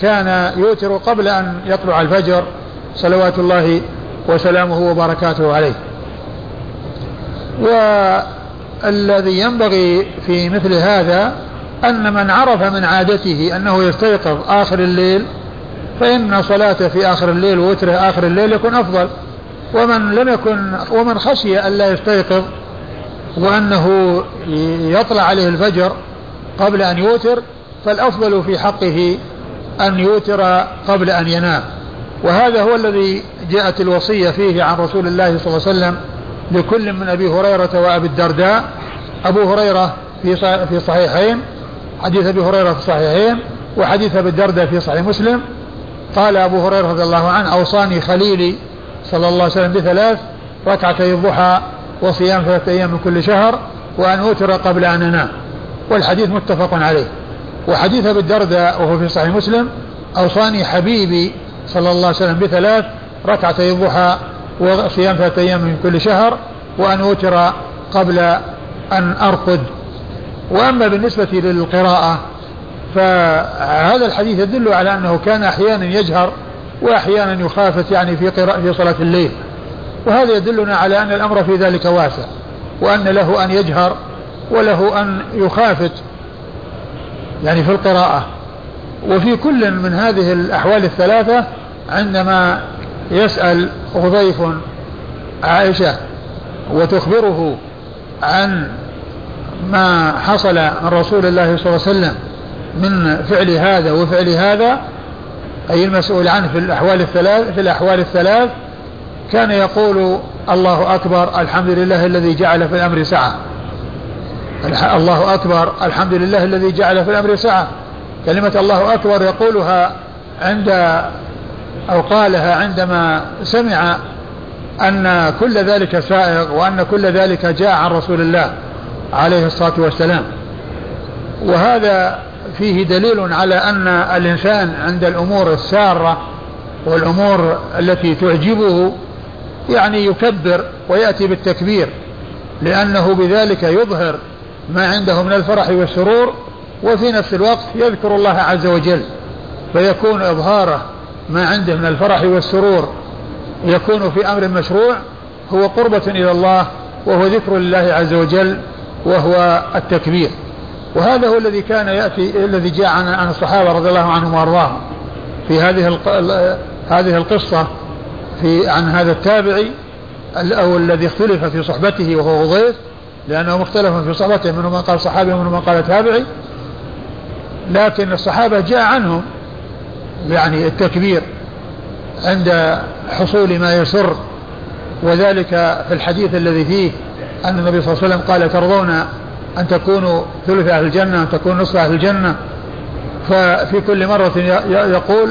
كان يوتر قبل أن يطلع الفجر صلوات الله وسلامه وبركاته عليه. والذي ينبغي في مثل هذا أن من عرف من عادته أنه يستيقظ آخر الليل فإن صلاته في آخر الليل ووتره آخر الليل يكون أفضل. ومن لم يكن ومن خشي أن لا يستيقظ وأنه يطلع عليه الفجر قبل أن يوتر فالأفضل في حقه أن يوتر قبل أن ينام. وهذا هو الذي جاءت الوصية فيه عن رسول الله صلى الله عليه وسلم لكل من أبي هريرة وأبي الدرداء. أبو هريرة في في صحيحين حديث أبي هريرة في صحيحين وحديث أبي الدرداء في صحيح مسلم. قال أبو هريرة رضي الله عنه أوصاني خليلي صلى الله عليه وسلم بثلاث ركعتي الضحى وصيام ثلاثة أيام من كل شهر وأن أوتر قبل أن أنام. والحديث متفق عليه. وحديث أبي الدرداء وهو في صحيح مسلم أوصاني حبيبي صلى الله عليه وسلم بثلاث ركعتي الضحى وصيام ثلاثة أيام من كل شهر وأن أوتر قبل أن أرقد. وأما بالنسبة للقراءة فهذا الحديث يدل على أنه كان أحيانا يجهر وأحيانا يخافت يعني في قراءة في صلاة الليل. وهذا يدلنا على أن الأمر في ذلك واسع وأن له أن يجهر وله أن يخافت يعني في القراءة. وفي كل من هذه الأحوال الثلاثة عندما يسأل غضيف عائشة وتخبره عن ما حصل من رسول الله صلى الله عليه وسلم من فعل هذا وفعل هذا أي المسؤول عنه في الأحوال الثلاث في الأحوال الثلاث كان يقول الله أكبر الحمد لله الذي جعل في الأمر سعة. الله أكبر الحمد لله الذي جعل في الأمر سعة. كلمة الله أكبر يقولها عند أو قالها عندما سمع أن كل ذلك سائغ وأن كل ذلك جاء عن رسول الله عليه الصلاة والسلام. وهذا فيه دليل على أن الإنسان عند الأمور السارة والأمور التي تعجبه يعني يكبر ويأتي بالتكبير لأنه بذلك يظهر ما عنده من الفرح والسرور وفي نفس الوقت يذكر الله عز وجل فيكون إظهاره ما عنده من الفرح والسرور يكون في أمر مشروع هو قربة إلى الله وهو ذكر لله عز وجل وهو التكبير. وهذا هو الذي كان يأتي الذي جاء عن عن الصحابة رضي الله عنهم وأرضاهم. في هذه هذه القصة في عن هذا التابعي أو الذي اختلف في صحبته وهو غضيف لأنه مختلف في صحبته منهم من قال صحابي ومنهم من قال تابعي. لكن الصحابة جاء عنهم يعني التكبير عند حصول ما يسر وذلك في الحديث الذي فيه أن النبي صلى الله عليه وسلم قال ترضون أن تكونوا ثلث أهل الجنة أن تكونوا نصف أهل الجنة؟ ففي كل مرة يقول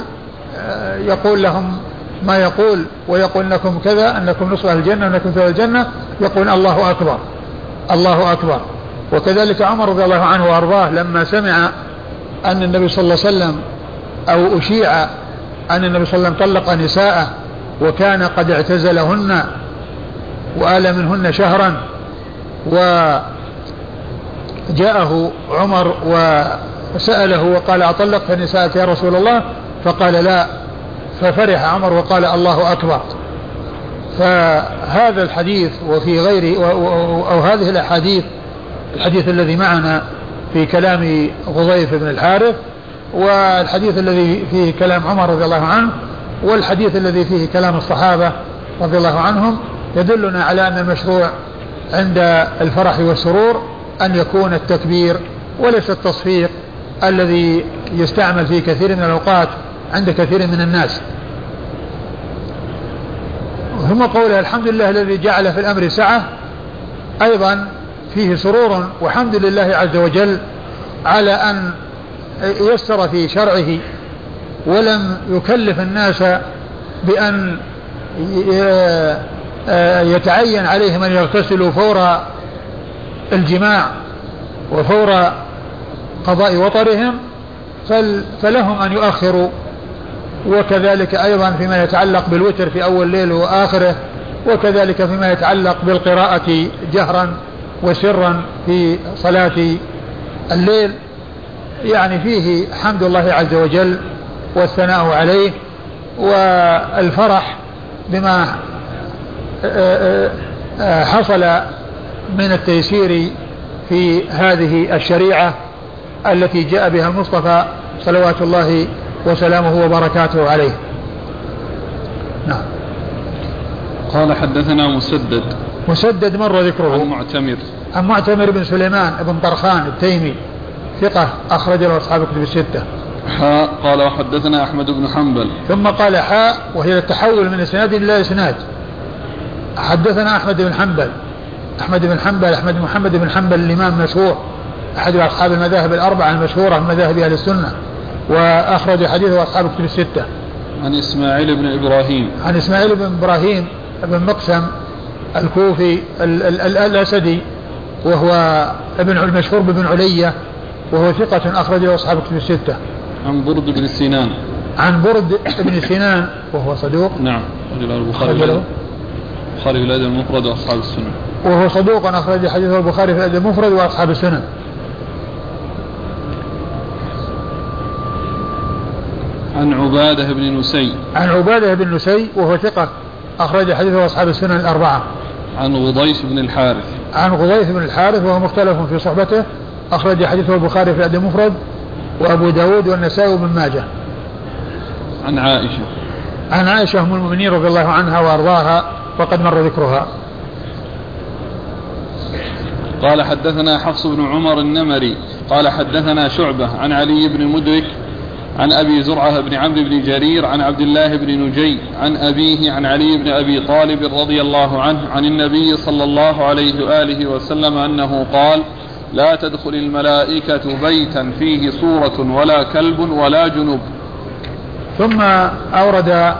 يقول لهم ما يقول ويقول لكم كذا أنكم نصف أهل الجنة أنكم ثلث الجنة يقول الله أكبر الله أكبر. وكذلك عمر رضي الله عنه وأرضاه لما سمع أن النبي صلى الله عليه وسلم أو أشيع أن النبي صلى الله عليه وسلم طلق نساءه وكان قد اعتزلهن وآل منهن شهرا وجاءه عمر وسأله وقال أطلقت نساءك يا رسول الله؟ فقال لا. ففرح عمر وقال الله أكبر. فهذا الحديث وفي غيره أو هذه الأحاديث الحديث الذي معنا في كلام غضيف بن الحارث والحديث الذي فيه كلام عمر رضي الله عنه والحديث الذي فيه كلام الصحابة رضي الله عنهم يدلنا على أن المشروع عند الفرح والسرور أن يكون التكبير وليس التصفيق الذي يستعمل في كثير من الأوقات عند كثير من الناس. ثم قوله الحمد لله الذي جعل في الأمر سعة أيضا فيه سرور وحمد لله عز وجل على أن يسر في شرعه ولم يكلف الناس بأن يتعين عليهم أن يغتسلوا فور الجماع وفور قضاء وطرهم فلهم أن يؤخروا. وكذلك أيضا فيما يتعلق بالوتر في أول الليل وآخره وكذلك فيما يتعلق بالقراءة جهرا وسرا في صلاة الليل. يعني فيه حمد الله عز وجل والثناء عليه والفرح بما حصل من التيسير في هذه الشريعة التي جاء بها المصطفى صلوات الله وسلامه وبركاته عليه. نعم. قال حدثنا مسدد. مسدد مر ذكره. عن معتمر. عن معتمر بن سليمان بن طرخان التيمي. ثقة أخرج له أصحاب كتب الستة. حاء قال وحدثنا أحمد بن حنبل. ثم قال حاء وهي التحول من إسناد إلى إسناد. حدثنا أحمد بن حنبل. أحمد بن حنبل أحمد محمد بن حنبل الإمام المشهور أحد أصحاب المذاهب الأربعة المشهورة من مذاهب أهل السنة وأخرج حديثه أصحاب كتب الستة. عن إسماعيل بن إبراهيم. عن إسماعيل بن إبراهيم بن مقسم الكوفي ال ال ال الأسدي وهو ابن المشهور بن علية وهو ثقة أخرجه أصحاب كتب الستة. عن برد بن سنان عن برد بن سنان وهو صدوق. نعم رجل البخاري البخاري في الأدب المفرد وأصحاب السنن وهو صدوق أخرج حديثه البخاري في الأدب المفرد وأصحاب السنن عن عبادة بن نسي. عن عبادة بن نسي وهو ثقة أخرج حديثه أصحاب السنن الأربعة. عن غضيف بن الحارث. عن غضيف بن الحارث وهو مختلف في صحبته. أخرج حديثه البخاري في الأدب المفرد وأبو داود والنسائي وابن ماجه. عن عائشة. عن عائشة أم المؤمنين رضي الله عنها وأرضاها وقد مر ذكرها. قال حدثنا حفص بن عمر النمري. قال حدثنا شعبة عن علي بن مدرك عن أبي زرعة بن عمرو بن جرير عن عبد الله بن نجي عن أبيه عن علي بن أبي طالب رضي الله عنه عن النبي صلى الله عليه وآله وسلم أنه قال لا تدخل الملائكة بيتا فيه صورة ولا كلب ولا جنوب. ثم أورد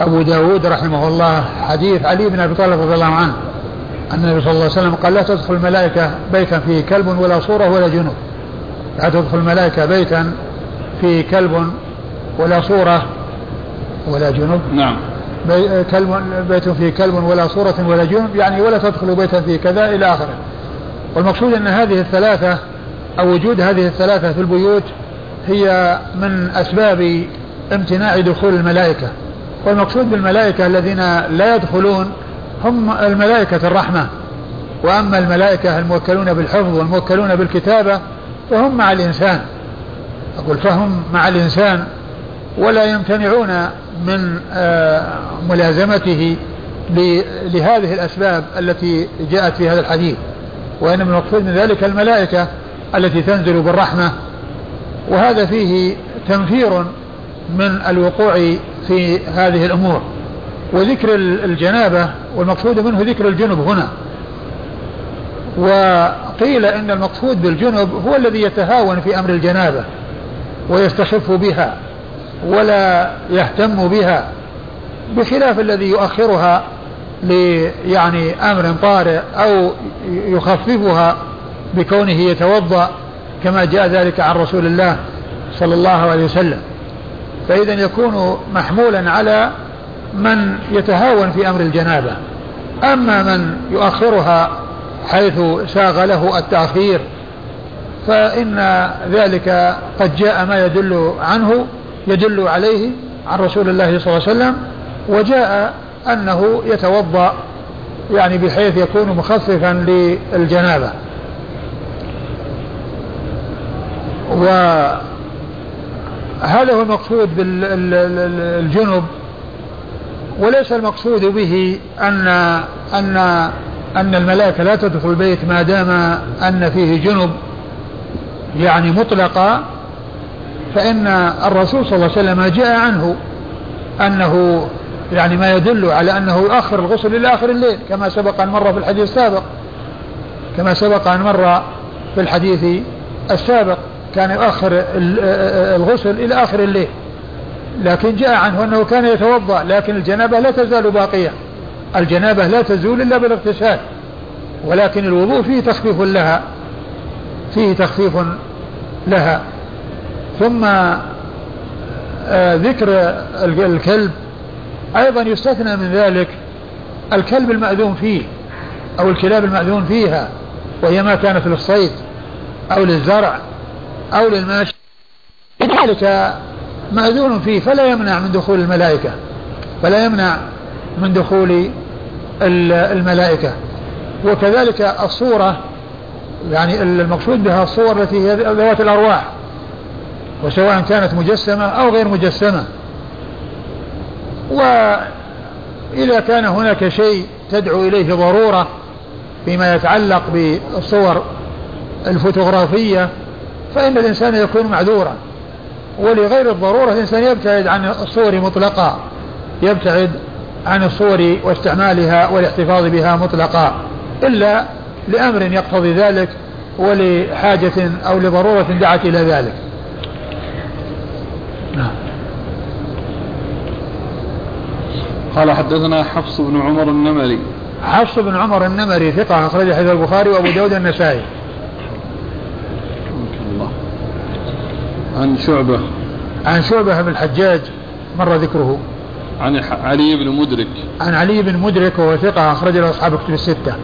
أبو داود رحمه الله حديث علي بن أبي طالب رضي الله عنه أن النبي صلى الله عليه وسلم قال لا تدخل الملائكة بيتا فيه كلب ولا صورة ولا جنب. لا تدخل الملائكة بيتا فيه كلب ولا صورة ولا جنب. نعم. بي كلب بيت فيه كلب ولا صورة ولا جنب يعني ولا تدخل بيتا فيه كذا إلى آخره. والمقصود أن هذه الثلاثة أو وجود هذه الثلاثة في البيوت هي من أسباب امتناع دخول الملائكة. والمقصود بالملائكة الذين لا يدخلون هم الملائكة الرحمة. وأما الملائكة الموكلون بالحفظ والموكلون بالكتابة فهم مع الإنسان. أقول فهم مع الإنسان ولا يمتنعون من آه، ملازمته لهذه الأسباب التي جاءت في هذا الحديث. وإنما المقصود من ذلك الملائكة التي تنزل بالرحمة. وهذا فيه تنفير من الوقوع في هذه الأمور. وذكر الجنابة والمقصود منه ذكر الجنب هنا. وقيل إن المقصود بالجنب هو الذي يتهاون في أمر الجنابة ويستخف بها ولا يهتم بها بخلاف الذي يؤخرها يعني أمر طارئ أو يخففها بكونه يتوضأ كما جاء ذلك عن رسول الله صلى الله عليه وسلم. فإذا يكون محمولا على من يتهاون في أمر الجنابة. أما من يؤخرها حيث ساغ له التأخير فإن ذلك قد جاء ما يدل عنه يدل عليه عن رسول الله صلى الله عليه وسلم وجاء أنه يتوضأ يعني بحيث يكون مخففا للجنابة. وهذا هو المقصود بالجنب وليس المقصود به أن أن أن الملائكة لا تدخل البيت ما دام أن فيه جنب يعني مطلقا فإن الرسول صلى الله عليه وسلم جاء عنه أنه يعني ما يدل على أنه يؤخر الغسل إلى آخر الليل كما سبق أن مر في الحديث السابق. كما سبق أن مر في الحديث السابق كان يؤخر الغسل إلى آخر الليل. لكن جاء عنه أنه كان يتوضأ لكن الجنابة لا تزال باقية. الجنابة لا تزول إلا بالاغتسال. ولكن الوضوء فيه تخفيف لها فيه تخفيف لها. ثم آه، ذكر الكلب أيضا يستثنى من ذلك الكلب المأذون فيه أو الكلاب المأذون فيها وهي ما كانت للصيد أو للزرع أو للماشي. ذلك مأذون فيه فلا يمنع من دخول الملائكة فلا يمنع من دخول الملائكة. وكذلك الصورة يعني المقصود بها الصور التي هي ذوات الأرواح وسواء كانت مجسمة أو غير مجسمة. وإذا كان هناك شيء تدعو إليه ضرورة فيما يتعلق بالصور الفوتوغرافية فإن الإنسان يكون معذورا. ولغير الضرورة الإنسان يبتعد عن الصور مطلقا يبتعد عن الصور واستعمالها والاحتفاظ بها مطلقا إلا لأمر يقتضي ذلك ولحاجة أو لضرورة دعت إلى ذلك. نعم. قال حدثنا حفص بن عمر النمري. حفص بن عمر النمري ثقة أخرج حديث البخاري وأبو داود النسائي الله عن شعبة. عن شعبة بن الحجاج مر ذكره. عن علي بن مدرك. عن علي بن مدرك وهو ثقة أخرج له أصحاب كتب الستة.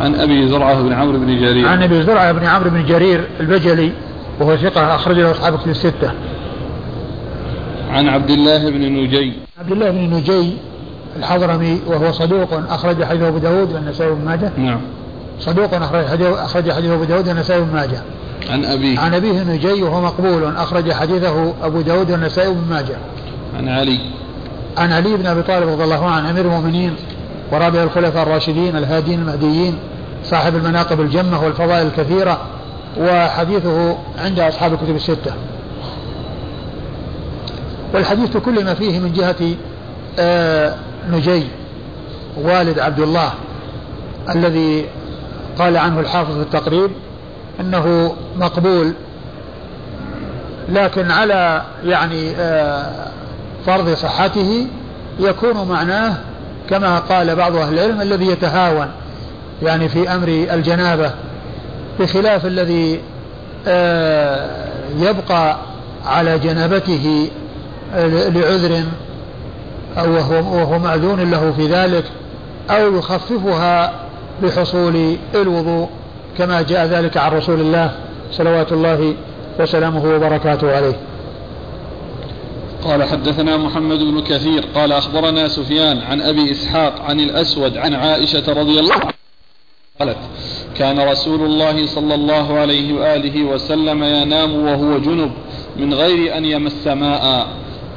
عن أبي زرعة بن عمرو بن جرير. عن أبي زرعة بن عمرو بن جرير البجلي وهو ثقة أخرج له أصحاب كتب الستة. عن عبد الله بن نجي. عبد الله بن نجي الحضرمي وهو صدوق أخرج حديثه أبو داود والنسائي بن ماجه. نعم. صدوق أخرج حديثه أخرج حديثه أبو داود والنسائي بن ماجه. عن أبيه. عن أبيه نجي وهو مقبول أخرج حديثه أبو داود والنسائي بن ماجه. عن علي. عن علي بن أبي طالب رضي الله عنه أمير المؤمنين ورابع الخلفاء الراشدين الهادين المهديين صاحب المناقب الجمة والفضائل الكثيرة وحديثه عند أصحاب الكتب الستة. والحديث كل ما فيه من جهة آه، نجي والد عبد الله الذي قال عنه الحافظ في التقريب أنه مقبول لكن على يعني آه، فرض صحته يكون معناه كما قال بعض أهل العلم الذي يتهاون يعني في أمر الجنابة بخلاف الذي آه، يبقى على جنابته لعذر أو وهو, وهو مأذون له في ذلك أو يخففها بحصول الوضوء كما جاء ذلك عن رسول الله صلوات الله وسلامه وبركاته عليه. قال حدثنا محمد بن كثير قال أخبرنا سفيان عن أبي إسحاق عن الأسود عن عائشة رضي الله عنها قالت كان رسول الله صلى الله عليه وآله وسلم ينام وهو جنب من غير أن يمس ماء.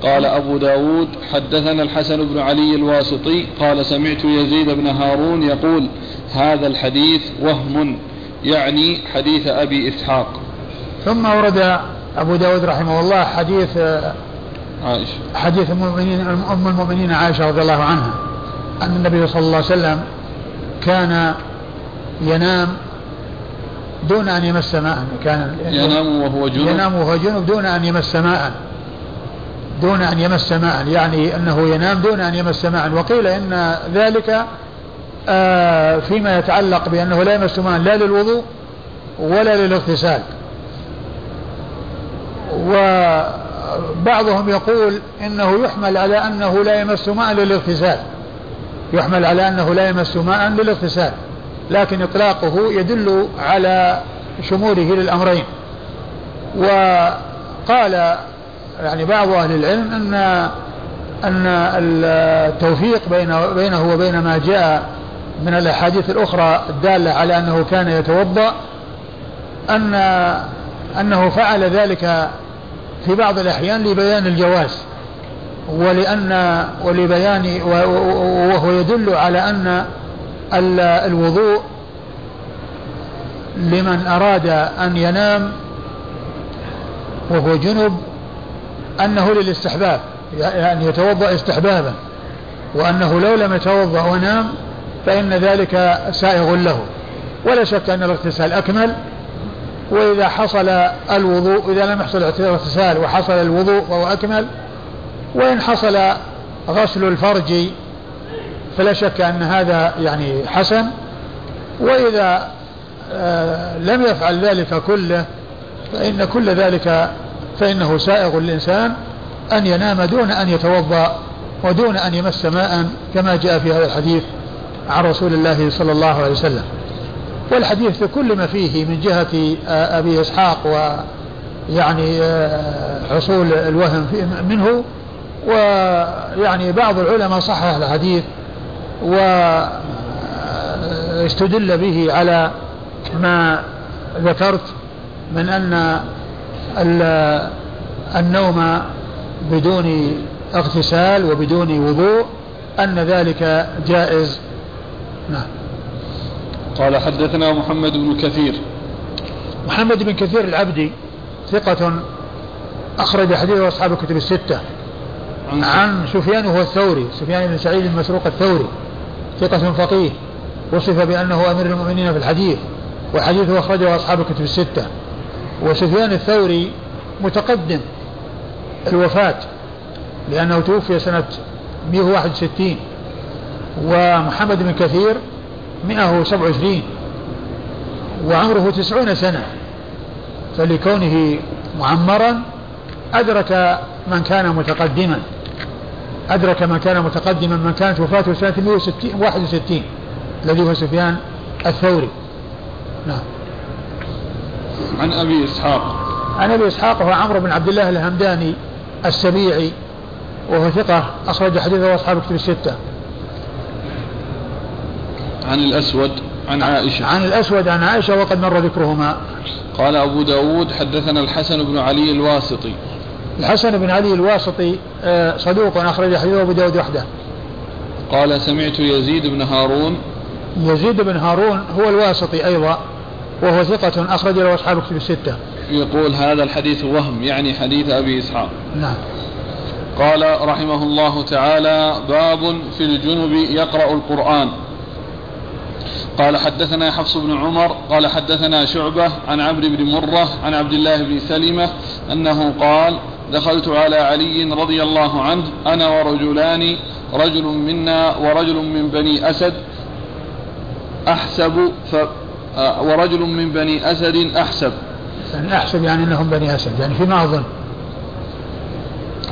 قال أبو داود حدثنا الحسن بن علي الواسطي قال سمعت يزيد بن هارون يقول هذا الحديث وهم يعني حديث أبي إسحاق. ثم ورد أبو داود رحمه الله حديث عائشة. حديث المؤمنين أم المؤمنين عائشة رضي الله عنها أن النبي صلى الله عليه وسلم كان ينام دون أن يمس ماء كان ينام وهو جنوب ينام وهو جنوب دون أن يمس ماء دون أن يمس ماء يعني أنه ينام دون أن يمس ماء. وقيل إن ذلك آه، فيما يتعلق بأنه لا يمس ماء لا للوضوء ولا للاغتسال. وبعضهم يقول إنه يحمل على أنه لا يمس ماء للاغتسال. يحمل على أنه لا يمس ماء للاغتسال. لكن إطلاقه يدل على شموله للأمرين. وقال يعني بعض أهل العلم أن أن التوفيق بين بينه وبين ما جاء من الأحاديث الأخرى الدالة على أنه كان يتوضأ أن أنه فعل ذلك في بعض الأحيان لبيان الجواز ولأن ولبيان وهو يدل على أن الوضوء لمن أراد أن ينام وهو جنب أنه للاستحباب يعني يتوضأ استحبابا وأنه لو لم يتوضأ ونام فإن ذلك سائغ له. ولا شك أن الاغتسال أكمل وإذا حصل الوضوء إذا لم يحصل الاغتسال وحصل الوضوء فهو أكمل وإن حصل غسل الفرج فلا شك أن هذا يعني حسن. وإذا آه، لم يفعل ذلك كله فإن كل ذلك فإنه سائغ للإنسان أن ينام دون أن يتوضأ ودون أن يمس ماء كما جاء في هذا الحديث عن رسول الله صلى الله عليه وسلم. والحديث كل ما فيه من جهة أبي إسحاق ويعني حصول الوهم منه. ويعني بعض العلماء صحح الحديث واستدل به على ما ذكرت من أن النوم بدون اغتسال وبدون وضوء أن ذلك جائز. نعم. قال حدثنا محمد بن كثير. محمد بن كثير العبدي ثقة أخرج حديثه أصحاب الكتب الستة. عن, عن سفيان وهو الثوري سفيان بن سعيد المسروق الثوري ثقة فقيه وصف بأنه أمير المؤمنين في الحديث وحديثه أخرجه أصحاب الكتب الستة. وسفيان الثوري متقدم الوفاة لأنه توفي سنة 161 ومحمد بن كثير 127 وعمره تسعون سنة. فلكونه معمرا أدرك من كان متقدما أدرك من كان متقدما من كانت وفاته سنة 161 الذي هو سفيان الثوري. نعم. عن أبي إسحاق. عن أبي إسحاق هو عمرو بن عبد الله الهمداني السبيعي وهو ثقة أخرج حديثه أصحاب كتب الستة. عن الأسود عن عائشة. عن الأسود عن عائشة وقد مر ذكرهما. قال أبو داود حدثنا الحسن بن علي الواسطي. الحسن بن علي الواسطي آه، صدوق أخرج حديثه أبو داود وحده. قال سمعت يزيد بن هارون. يزيد بن هارون هو الواسطي أيضا. وهو ثقة أخرج له أصحاب كتب الستة. يقول هذا الحديث وهم يعني حديث أبي إسحاق. نعم. قال رحمه الله تعالى باب في الجنب يقرأ القرآن. قال حدثنا حفص بن عمر قال حدثنا شعبة عن عمرو بن مرة عن عبد الله بن سلمة أنه قال دخلت على علي رضي الله عنه أنا ورجلان رجل منا ورجل من بني أسد أحسب ف ورجل من بني أسد أحسب. يعني أحسب يعني أنهم بني أسد يعني فيما أظن.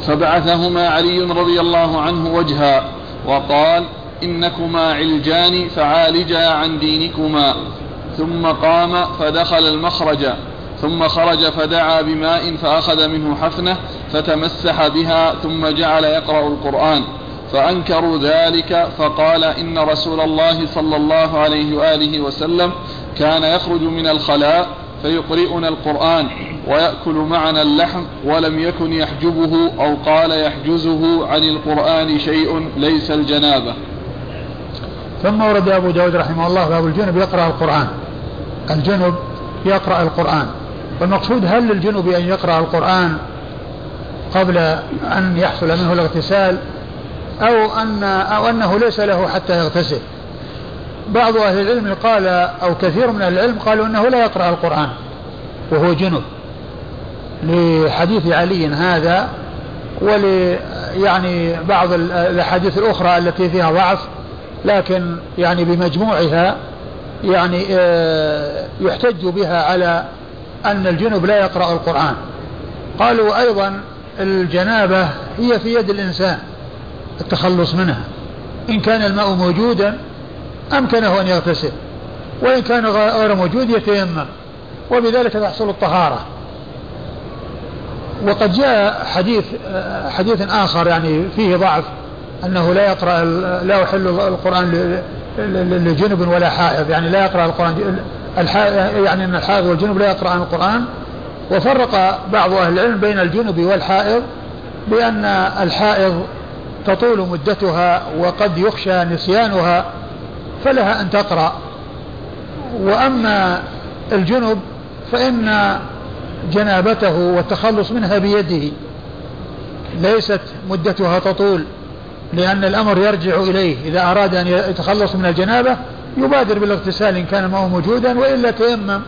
فبعثهما علي رضي الله عنه وجها وقال إنكما علجان فعالجا عن دينكما. ثم قام فدخل المخرج ثم خرج فدعا بماء فأخذ منه حفنة فتمسح بها ثم جعل يقرأ القرآن. فأنكروا ذلك فقال إن رسول الله صلى الله عليه وآله وسلم كان يخرج من الخلاء فيقرئنا القرآن ويأكل معنا اللحم ولم يكن يحجبه أو قال يحجزه عن القرآن شيء ليس الجنابة. ثم ورد أبو داود رحمه الله باب الجنب يقرأ القرآن. الجنب يقرأ القرآن. والمقصود هل للجنب أن يقرأ القرآن قبل أن يحصل منه الاغتسال أو أن أو أنه ليس له حتى يغتسل؟ بعض أهل العلم قال أو كثير من أهل العلم قالوا أنه لا يقرأ القرآن وهو جنب لحديث علي هذا ول يعني بعض الأحاديث الأخرى التي فيها ضعف لكن يعني بمجموعها يعني آه، يحتج بها على أن الجنب لا يقرأ القرآن. قالوا أيضا الجنابة هي في يد الإنسان التخلص منها. إن كان الماء موجودا أمكنه أن يغتسل وإن كان غير موجود يتيمم وبذلك تحصل الطهارة. وقد جاء حديث حديث آخر يعني فيه ضعف أنه لا يقرأ لا يحل القرآن لجنب ولا حائض يعني لا يقرأ القرآن يعني أن الحائض والجنب لا يقرأان القرآن. وفرق بعض أهل العلم بين الجنب والحائض بأن الحائض تطول مدتها وقد يخشى نسيانها فلها أن تقرأ. وأما الجنب فإن جنابته والتخلص منها بيده ليست مدتها تطول لأن الأمر يرجع إليه. إذا أراد أن يتخلص من الجنابة يبادر بالاغتسال إن كان الماء موجودا وإلا تيمم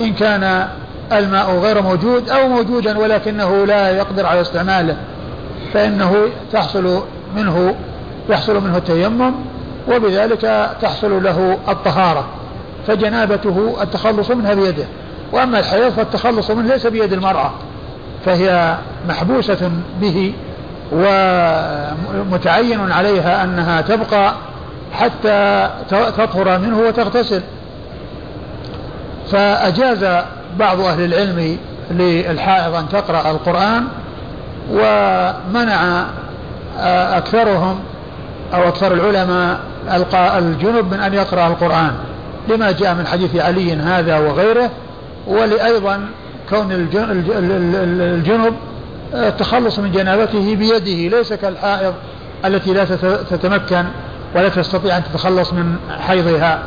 إن كان الماء غير موجود أو موجودا ولكنه لا يقدر على استعماله فإنه تحصل منه يحصل منه التيمم. وبذلك تحصل له الطهارة فجنابته التخلص منها بيده. وأما الحيض فالتخلص منه ليس بيد المرأة فهي محبوسة به ومتعين عليها أنها تبقى حتى تطهر منه وتغتسل. فأجاز بعض أهل العلم للحائض أن تقرأ القرآن ومنع أكثرهم أو أكثر العلماء الجنب من أن يقرأ القرآن لما جاء من حديث علي هذا وغيره ولأيضا كون الجنب التخلص من جنابته بيده ليس كالحائض التي لا تتمكن ولا تستطيع أن تتخلص من حيضها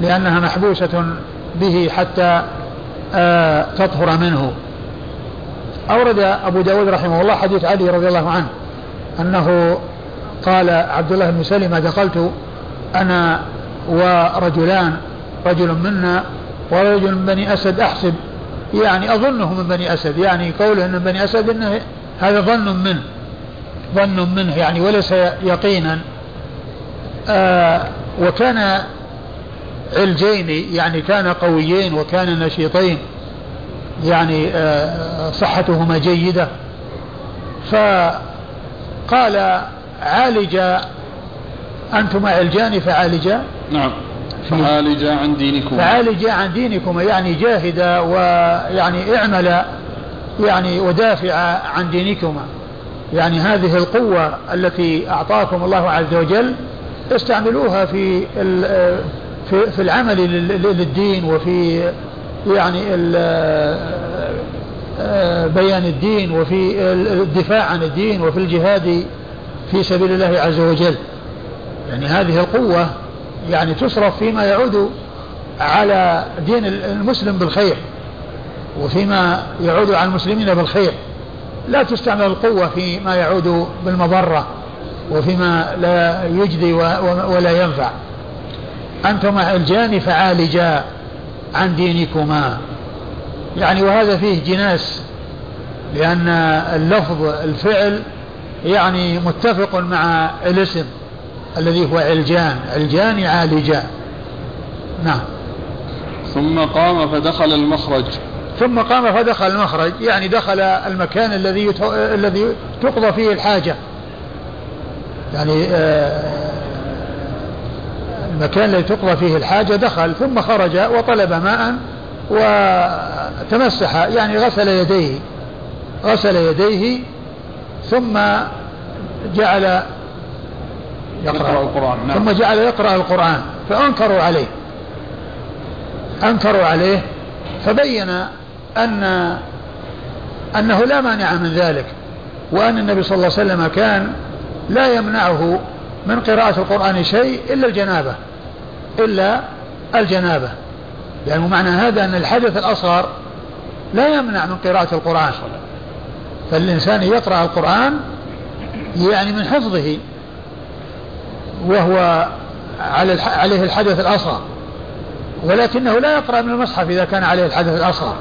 لأنها محبوسة به حتى آه، تطهر منه. أورد أبو داود رحمه الله حديث علي رضي الله عنه أنه قال عبد الله بن سلمة دخلت أنا ورجلان رجل منا ورجل من بني أسد أحسب. يعني أظنه من بني أسد يعني قوله من بني أسد إنه هذا ظن منه ظن منه يعني وليس يقينا. آه وكان علجين يعني كان قويين وكان نشيطين يعني آه صحتهما جيدة. فقال عالج أنتما علجان فعالجا نعم. فعالجا عن دينكما فعالجا عن دينكما يعني جاهدا ويعني اعمل يعني ودافع عن دينكما يعني هذه القوة التي أعطاكم الله عز وجل استعملوها في في في العمل للدين وفي يعني بيان الدين وفي الدفاع عن الدين وفي الجهاد في سبيل الله عز وجل. يعني هذه القوة يعني تصرف فيما يعود على دين المسلم بالخير وفيما يعود على المسلمين بالخير. لا تستعمل القوة فيما يعود بالمضرة وفيما لا يجدي ولا ينفع. أنتما الجان فعالجا عن دينكما. يعني وهذا فيه جناس لأن اللفظ الفعل يعني متفق مع الاسم. الذي هو علجان. علجان يعالجان نعم. ثم قام فدخل المخرج. ثم قام فدخل المخرج. يعني دخل المكان الذي الذي تقضى فيه الحاجة. يعني آه المكان الذي تقضى فيه الحاجة دخل ثم خرج وطلب ماء وتمسح يعني غسل يديه. غسل يديه ثم جعل يقرأ القرآن نعم. ثم جعل يقرأ القرآن فأنكروا عليه. أنكروا عليه فبين أن أنه لا مانع من ذلك وأن النبي صلى الله عليه وسلم كان لا يمنعه من قراءة القرآن شيء إلا الجنابة إلا الجنابة. يعني معنى هذا أن الحدث الأصغر لا يمنع من قراءة القرآن. فالإنسان يقرأ القرآن يعني من حفظه. وهو على عليه الحدث الأصغر. ولكنه لا يقرأ من المصحف إذا كان عليه الحدث الأصغر.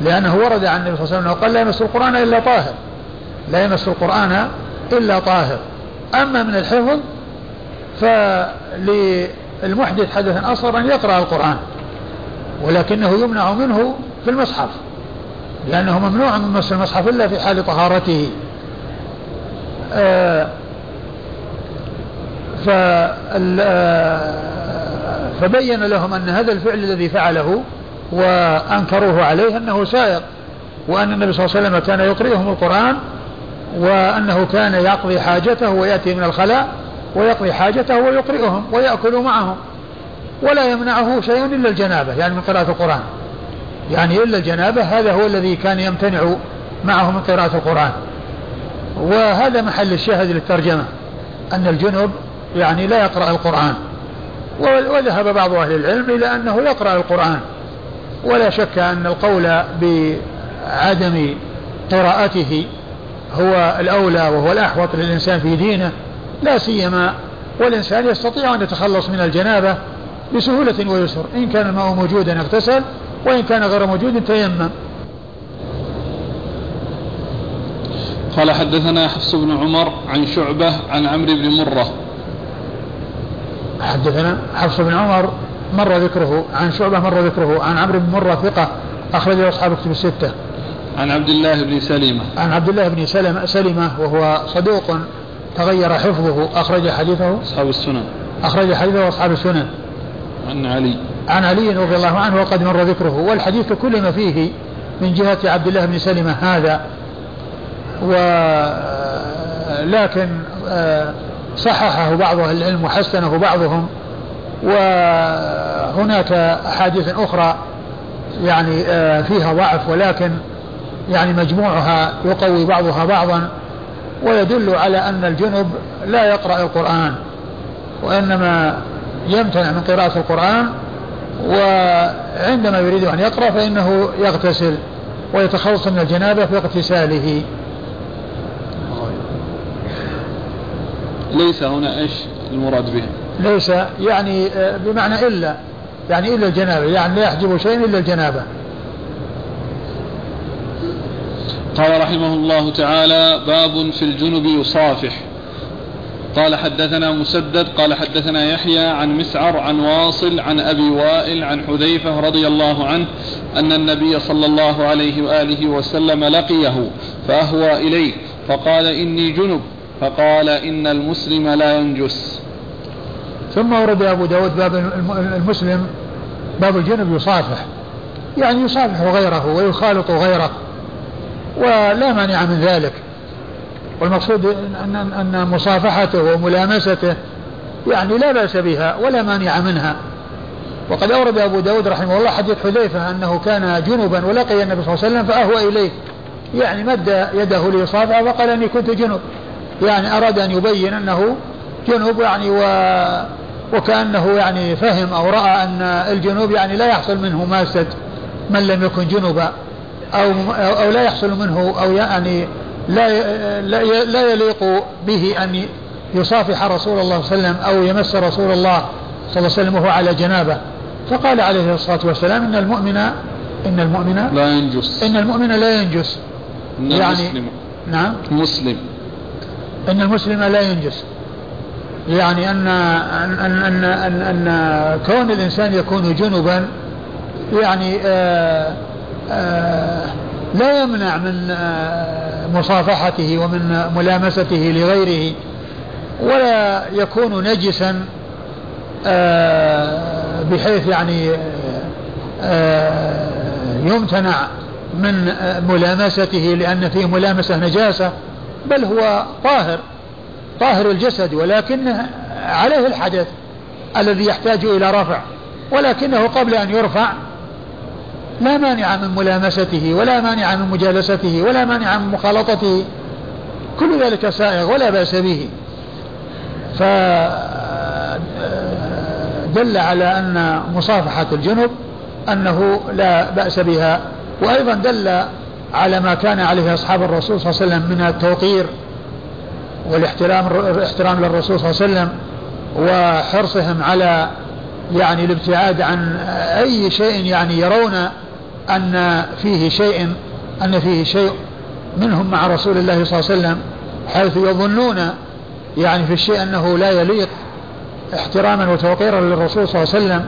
لأنه ورد عن النبي صلى الله عليه وسلم قال لا يمس القرآن إلا طاهر. لا يمس القرآن إلا طاهر. أما من الحفظ فللمحدث حدثا أصغر أن يقرأ القرآن. ولكنه يمنع منه في المصحف. لأنه ممنوع من مس المصحف إلا في حال طهارته. آه فبين لهم أن هذا الفعل الذي فعله وأنكروه عليه أنه سائق وأن النبي صلى الله عليه وسلم كان يقرئهم القرآن وأنه كان يقضي حاجته ويأتي من الخلاء ويقضي حاجته ويقرئهم ويأكل معهم. ولا يمنعه شيء إلا الجنابة يعني من قراءة القرآن. يعني إلا الجنابة هذا هو الذي كان يمتنع معه من قراءة القرآن. وهذا محل الشاهد للترجمة أن الجنب يعني لا يقرأ القرآن. وذهب بعض أهل العلم إلى أنه يقرأ القرآن. ولا شك أن القول بعدم قراءته هو الأولى وهو الأحوط للإنسان في دينه. لا سيما والإنسان يستطيع أن يتخلص من الجنابة بسهولة ويسر. إن كان الماء موجودا اغتسل وإن كان غير موجود تيمم. قال حدثنا حفص بن عمر عن شعبة عن عمرو بن مرة حدثنا حفص بن عمر مر ذكره عن شعبة مر ذكره عن عمرو بن مرة ثقة أخرجه أصحاب كتب الستة. عن عبد الله بن سلمة عن عبد الله بن سلمة سلمة وهو صدوق تغير حفظه أخرج حديثه. أصحاب السنن. أخرج حديثه أصحاب السنن. عن علي. عن علي رضي الله عنه وقد مر ذكره. والحديث كل ما فيه من جهة عبد الله بن سلمة هذا. ولكن آه، صححه بعض أهل العلم وحسنه بعضهم وهناك أحاديث أخرى يعني آه، فيها ضعف ولكن يعني مجموعها يقوي بعضها بعضا ويدل على أن الجنب لا يقرأ القرآن وإنما يمتنع من قراءة القرآن وعندما يريد أن يقرأ فإنه يغتسل ويتخلص من الجنابة في ليس هنا إيش المراد به؟ ليس يعني آه، بمعنى إلا يعني إلا الجنابة يعني لا يحجب شيء إلا الجنابة. قال رحمه الله تعالى باب في الجنب يصافح قال حدثنا مسدد قال حدثنا يحيى عن مسعر عن واصل عن أبي وائل عن حذيفة رضي الله عنه أن النبي صلى الله عليه وآله وسلم لقيه فأهوى إليه فقال إني جنب فقال إن المسلم لا ينجس. ثم ورد أبو داود باب المسلم باب الجنب يصافح. يعني يصافح غيره ويخالط غيره ولا مانع من ذلك. والمقصود أن, أن مصافحته وملامسته يعني لا بأس بها ولا مانع منها. وقد أورد أبو داود رحمه الله حديث حذيفة أنه كان جنبا ولقي النبي صلى الله عليه وسلم فأهوى إليه. يعني مد يده ليصافح وقال إني كنت جنب. يعني أراد أن يبين أنه جنوب يعني و وكأنه يعني فهم أو رأى أن الجنوب يعني لا يحصل منه ماسة من لم يكن جنوبا أو أو لا يحصل منه أو يعني لا لا يليق به أن يصافح رسول الله صلى الله عليه وسلم أو يمس رسول الله صلى الله عليه وسلم وهو على جنابة. فقال عليه الصلاة والسلام إن المؤمن إن المؤمن لا ينجس. إن المؤمن لا ينجس. يعني مسلم نعم. مسلم. أن المسلم لا ينجس. يعني أن أن أن أن, أن كون الإنسان يكون جنبا يعني آآ آه، آآ آه، لا يمنع من آه، مصافحته ومن ملامسته لغيره ولا يكون نجسا بحيث يعني يمتنع من ملامسته لأن فيه ملامسة نجاسة. بل هو طاهر طاهر الجسد ولكن عليه الحدث الذي يحتاج إلى رفع ولكنه قبل أن يرفع لا مانع من ملامسته ولا مانع من مجالسته ولا مانع من مخالطته. كل ذلك سائغ ولا بأس به. فدل على أن مصافحة الجنب أنه لا بأس بها وأيضا دل على ما كان عليه أصحاب الرسول صلى الله عليه وسلم من التوقير والاحترام الاحترام للرسول صلى الله عليه وسلم وحرصهم على يعني الابتعاد عن أي شيء يعني يرون أن فيه شيء أن فيه شيء منهم مع رسول الله صلى الله عليه وسلم حيث يظنون يعني في الشيء أنه لا يليق احتراما وتوقيرا للرسول صلى الله عليه وسلم.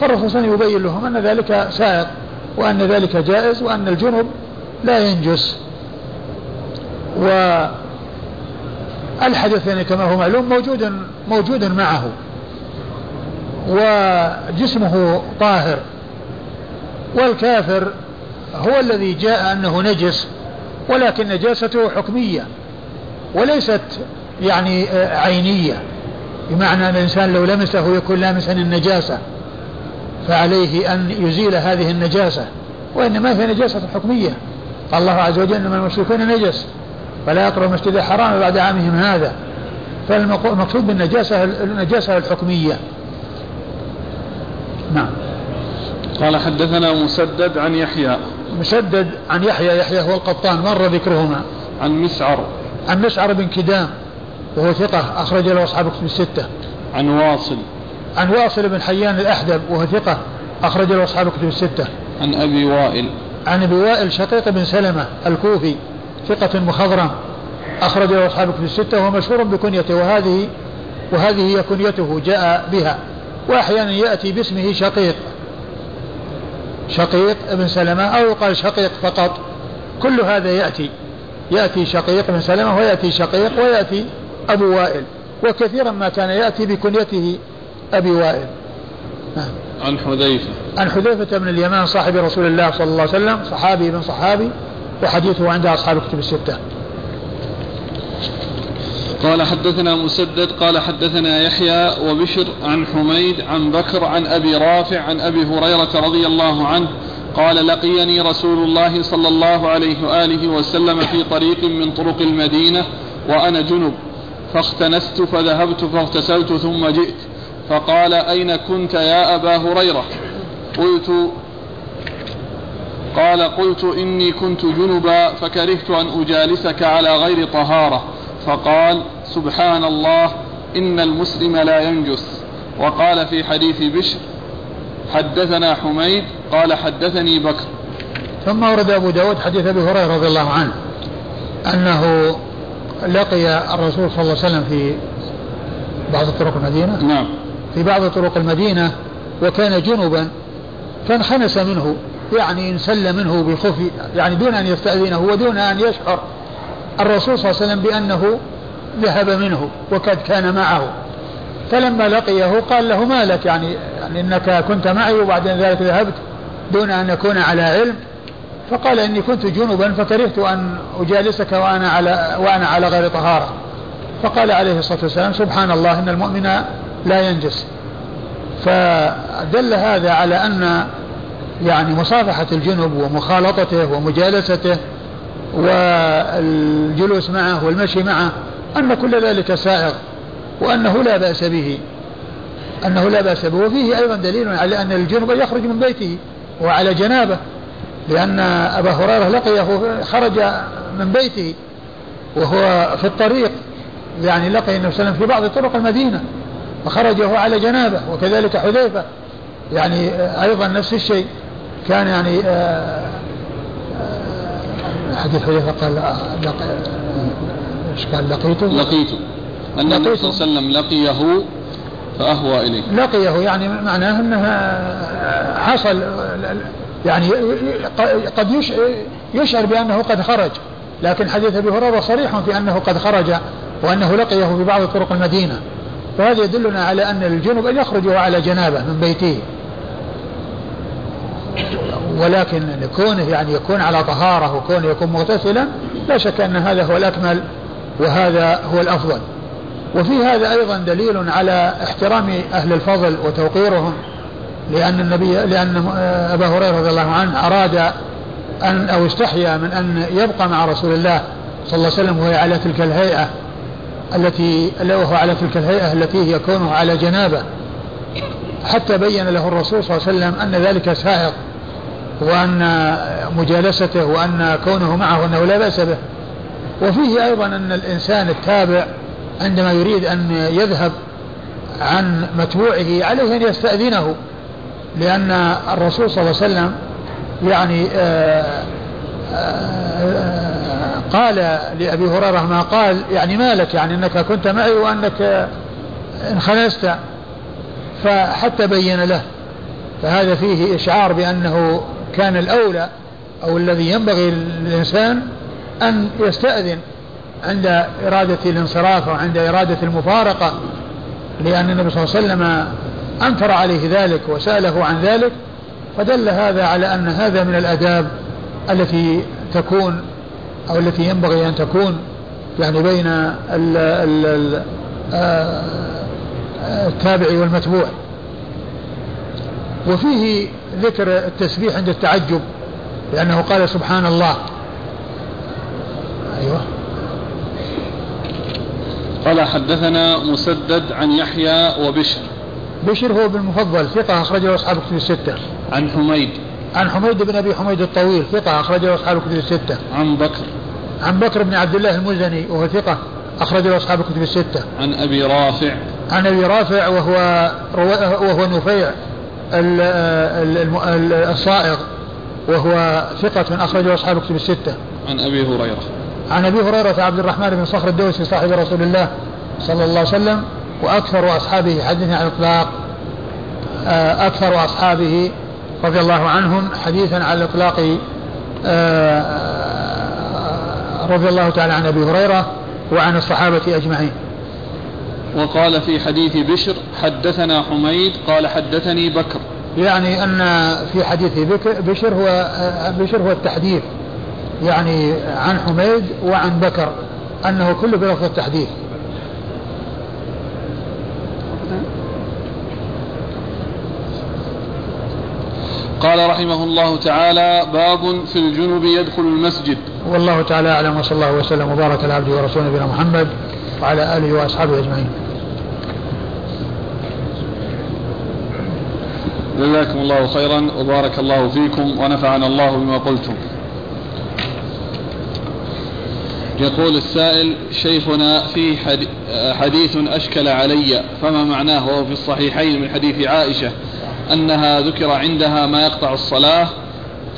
فالرسول صلى الله عليه وسلم يبين لهم أن ذلك سائق وأن ذلك جائز وأن الجنب لا ينجس. والحدث يعني كما هو معلوم موجود موجود معه. وجسمه طاهر. والكافر هو الذي جاء أنه نجس ولكن نجاسته حكمية وليست يعني عينية. بمعنى أن الإنسان لو لمسه يكون لامسا النجاسة فعليه أن يزيل هذه النجاسة وإنما هي نجاسة حكمية. قال الله عز وجل إنما المشركون نجس فلا يقربوا المسجد الحرام بعد عامهم هذا. فالمقصود بالنجاسة النجاسة الحكمية. نعم. قال حدثنا مسدد عن يحيى. مسدد عن يحيى يحيى هو القطان مر ذكرهما. عن مسعر. عن مسعر بن كدام وهو ثقة أخرج له أصحاب كتب الستة. عن واصل. عن واصل بن حيان الأحدب وهو ثقة أخرج له أصحاب كتب الستة. عن أبي وائل. عن أبي وائل شقيق بن سلمة الكوفي ثقة مخضرم أخرج له أصحاب في الستة وهو مشهور بكنيته وهذه وهذه هي كنيته جاء بها. وأحيانا يأتي باسمه شقيق. شقيق ابن سلمة أو يقال شقيق فقط. كل هذا يأتي. يأتي شقيق بن سلمة ويأتي شقيق ويأتي أبو وائل. وكثيرا ما كان يأتي بكنيته أبي وائل. نعم. عن حذيفة. عن حذيفة بن اليمان صاحب رسول الله صلى الله عليه وسلم صحابي بن صحابي وحديثه عند أصحاب الكتب الستة. قال حدثنا مسدد قال حدثنا يحيى وبشر عن حميد عن بكر عن أبي رافع عن أبي هريرة رضي الله عنه قال لقيني رسول الله صلى الله عليه وآله وسلم في طريق من طرق المدينة وأنا جنب فاختنست فذهبت فاغتسلت ثم جئت. فقال أين كنت يا أبا هريرة؟ قلت قال قلت إني كنت جنبا فكرهت أن أجالسك على غير طهارة. فقال سبحان الله إن المسلم لا ينجس. وقال في حديث بشر حدثنا حميد قال حدثني بكر. ثم ورد أبو داود حديث أبي هريرة رضي الله عنه أنه لقي الرسول صلى الله عليه وسلم في بعض طرق المدينة. نعم. في بعض طرق المدينة وكان جنبا فانخنس منه يعني انسل منه بخفي يعني دون أن يستأذنه ودون أن يشعر الرسول صلى الله عليه وسلم بأنه ذهب منه وقد كان معه. فلما لقيه قال له ما لك؟ يعني, يعني إنك كنت معي وبعد ذلك ذهبت دون أن اكون على علم. فقال إني كنت جنبا فكرهت أن أجالسك وأنا على وأنا على غير طهارة. فقال عليه الصلاة والسلام سبحان الله إن المؤمن لا ينجس. فدل هذا على أن يعني مصافحة الجنب ومخالطته ومجالسته والجلوس معه والمشي معه أن كل ذلك سائغ وأنه لا بأس به. أنه لا بأس به. وفيه أيضا دليل على أن الجنب يخرج من بيته وعلى جنابه لأن أبا هريرة لقيه خرج من بيته وهو في الطريق. يعني لقي النبي صلى الله عليه وسلم في بعض طرق المدينة. فخرج وهو على جنابه وكذلك حذيفة. يعني أيضا نفس الشيء. كان يعني آه حديث حذيفة قال إيش قال لقيته؟ لقيته. أن النبي صلى الله عليه وسلم لقيه فأهوى إليه. لقيه يعني معناه أنها حصل يعني قد يشعر بأنه قد خرج. لكن حديث أبي هريرة صريح في أنه قد خرج وأنه لقيه في بعض طرق المدينة. فهذا يدلنا على أن الجنوب أن يخرج على جنابة من بيته. ولكن كونه يعني يكون على طهارة وكونه يكون مغتسلا لا شك أن هذا هو الأكمل وهذا هو الأفضل. وفي هذا أيضا دليل على احترام أهل الفضل وتوقيرهم لأن النبي لأن أبا هريرة رضي الله عنه أراد أن أو استحيا من أن يبقى مع رسول الله صلى الله عليه وسلم وهو على تلك الهيئة. التي وهو على تلك الهيئة التي هي كونه على جنابة. حتى بين له الرسول صلى الله عليه وسلم أن ذلك سائق وأن مجالسته وأن كونه معه أنه لا بأس به. وفيه أيضا أن الإنسان التابع عندما يريد أن يذهب عن متبوعه عليه أن يستأذنه لأن الرسول صلى الله عليه وسلم يعني آه، قال لأبي هريرة ما قال يعني ما لك يعني أنك كنت معي وأنك انخنست فحتى بين له. فهذا فيه إشعار بأنه كان الأولى أو الذي ينبغي للإنسان أن يستأذن عند إرادة الانصراف أو عند إرادة المفارقة لأن النبي صلى الله عليه وسلم أنكر عليه ذلك وسأله عن ذلك فدل هذا على أن هذا من الآداب التي تكون أو التي ينبغي أن تكون يعني بين ال ال آه، التابع والمتبوع. وفيه ذكر التسبيح عند التعجب لأنه قال سبحان الله. أيوة. قال حدثنا مسدد عن يحيى وبشر. بشر هو بن مفضل ثقة أخرجه أصحاب الكتب الستة. عن حميد. عن حميد بن أبي حميد الطويل ثقة أخرجه أصحاب الكتب الستة. عن بكر. عن بكر بن عبد الله المزني وهو ثقة أخرجه أصحاب الكتب الستة. عن أبي رافع. عن أبي رافع وهو وهو نفيع الصائغ وهو ثقة أخرجه أصحاب الكتب الستة. عن أبي هريرة. عن أبي هريرة عبد الرحمن بن صخر الدوسي صاحب رسول الله صلى الله عليه وسلم وأكثر أصحابه حديثا عن الإطلاق آه، أكثر أصحابه رضي الله عنهم حديثا على الإطلاق آه، رضي الله تعالى عن أبي هريرة وعن الصحابة أجمعين. وقال في حديث بشر حدثنا حميد قال حدثني بكر. يعني أن في حديث بشر هو بشر هو التحديث. يعني عن حميد وعن بكر أنه كله بلفظ التحديث. قال رحمه الله تعالى باب في الجنب يدخل المسجد والله تعالى أعلم وصلى الله وسلم وبارك على عبده ورسوله نبينا محمد وعلى آله وأصحابه أجمعين. جزاكم الله خيرا وبارك الله فيكم ونفعنا الله بما قلتم. يقول السائل شيخنا في حديث أشكل علي فما معناه وهو في الصحيحين من حديث عائشة أنها ذكر عندها ما يقطع الصلاة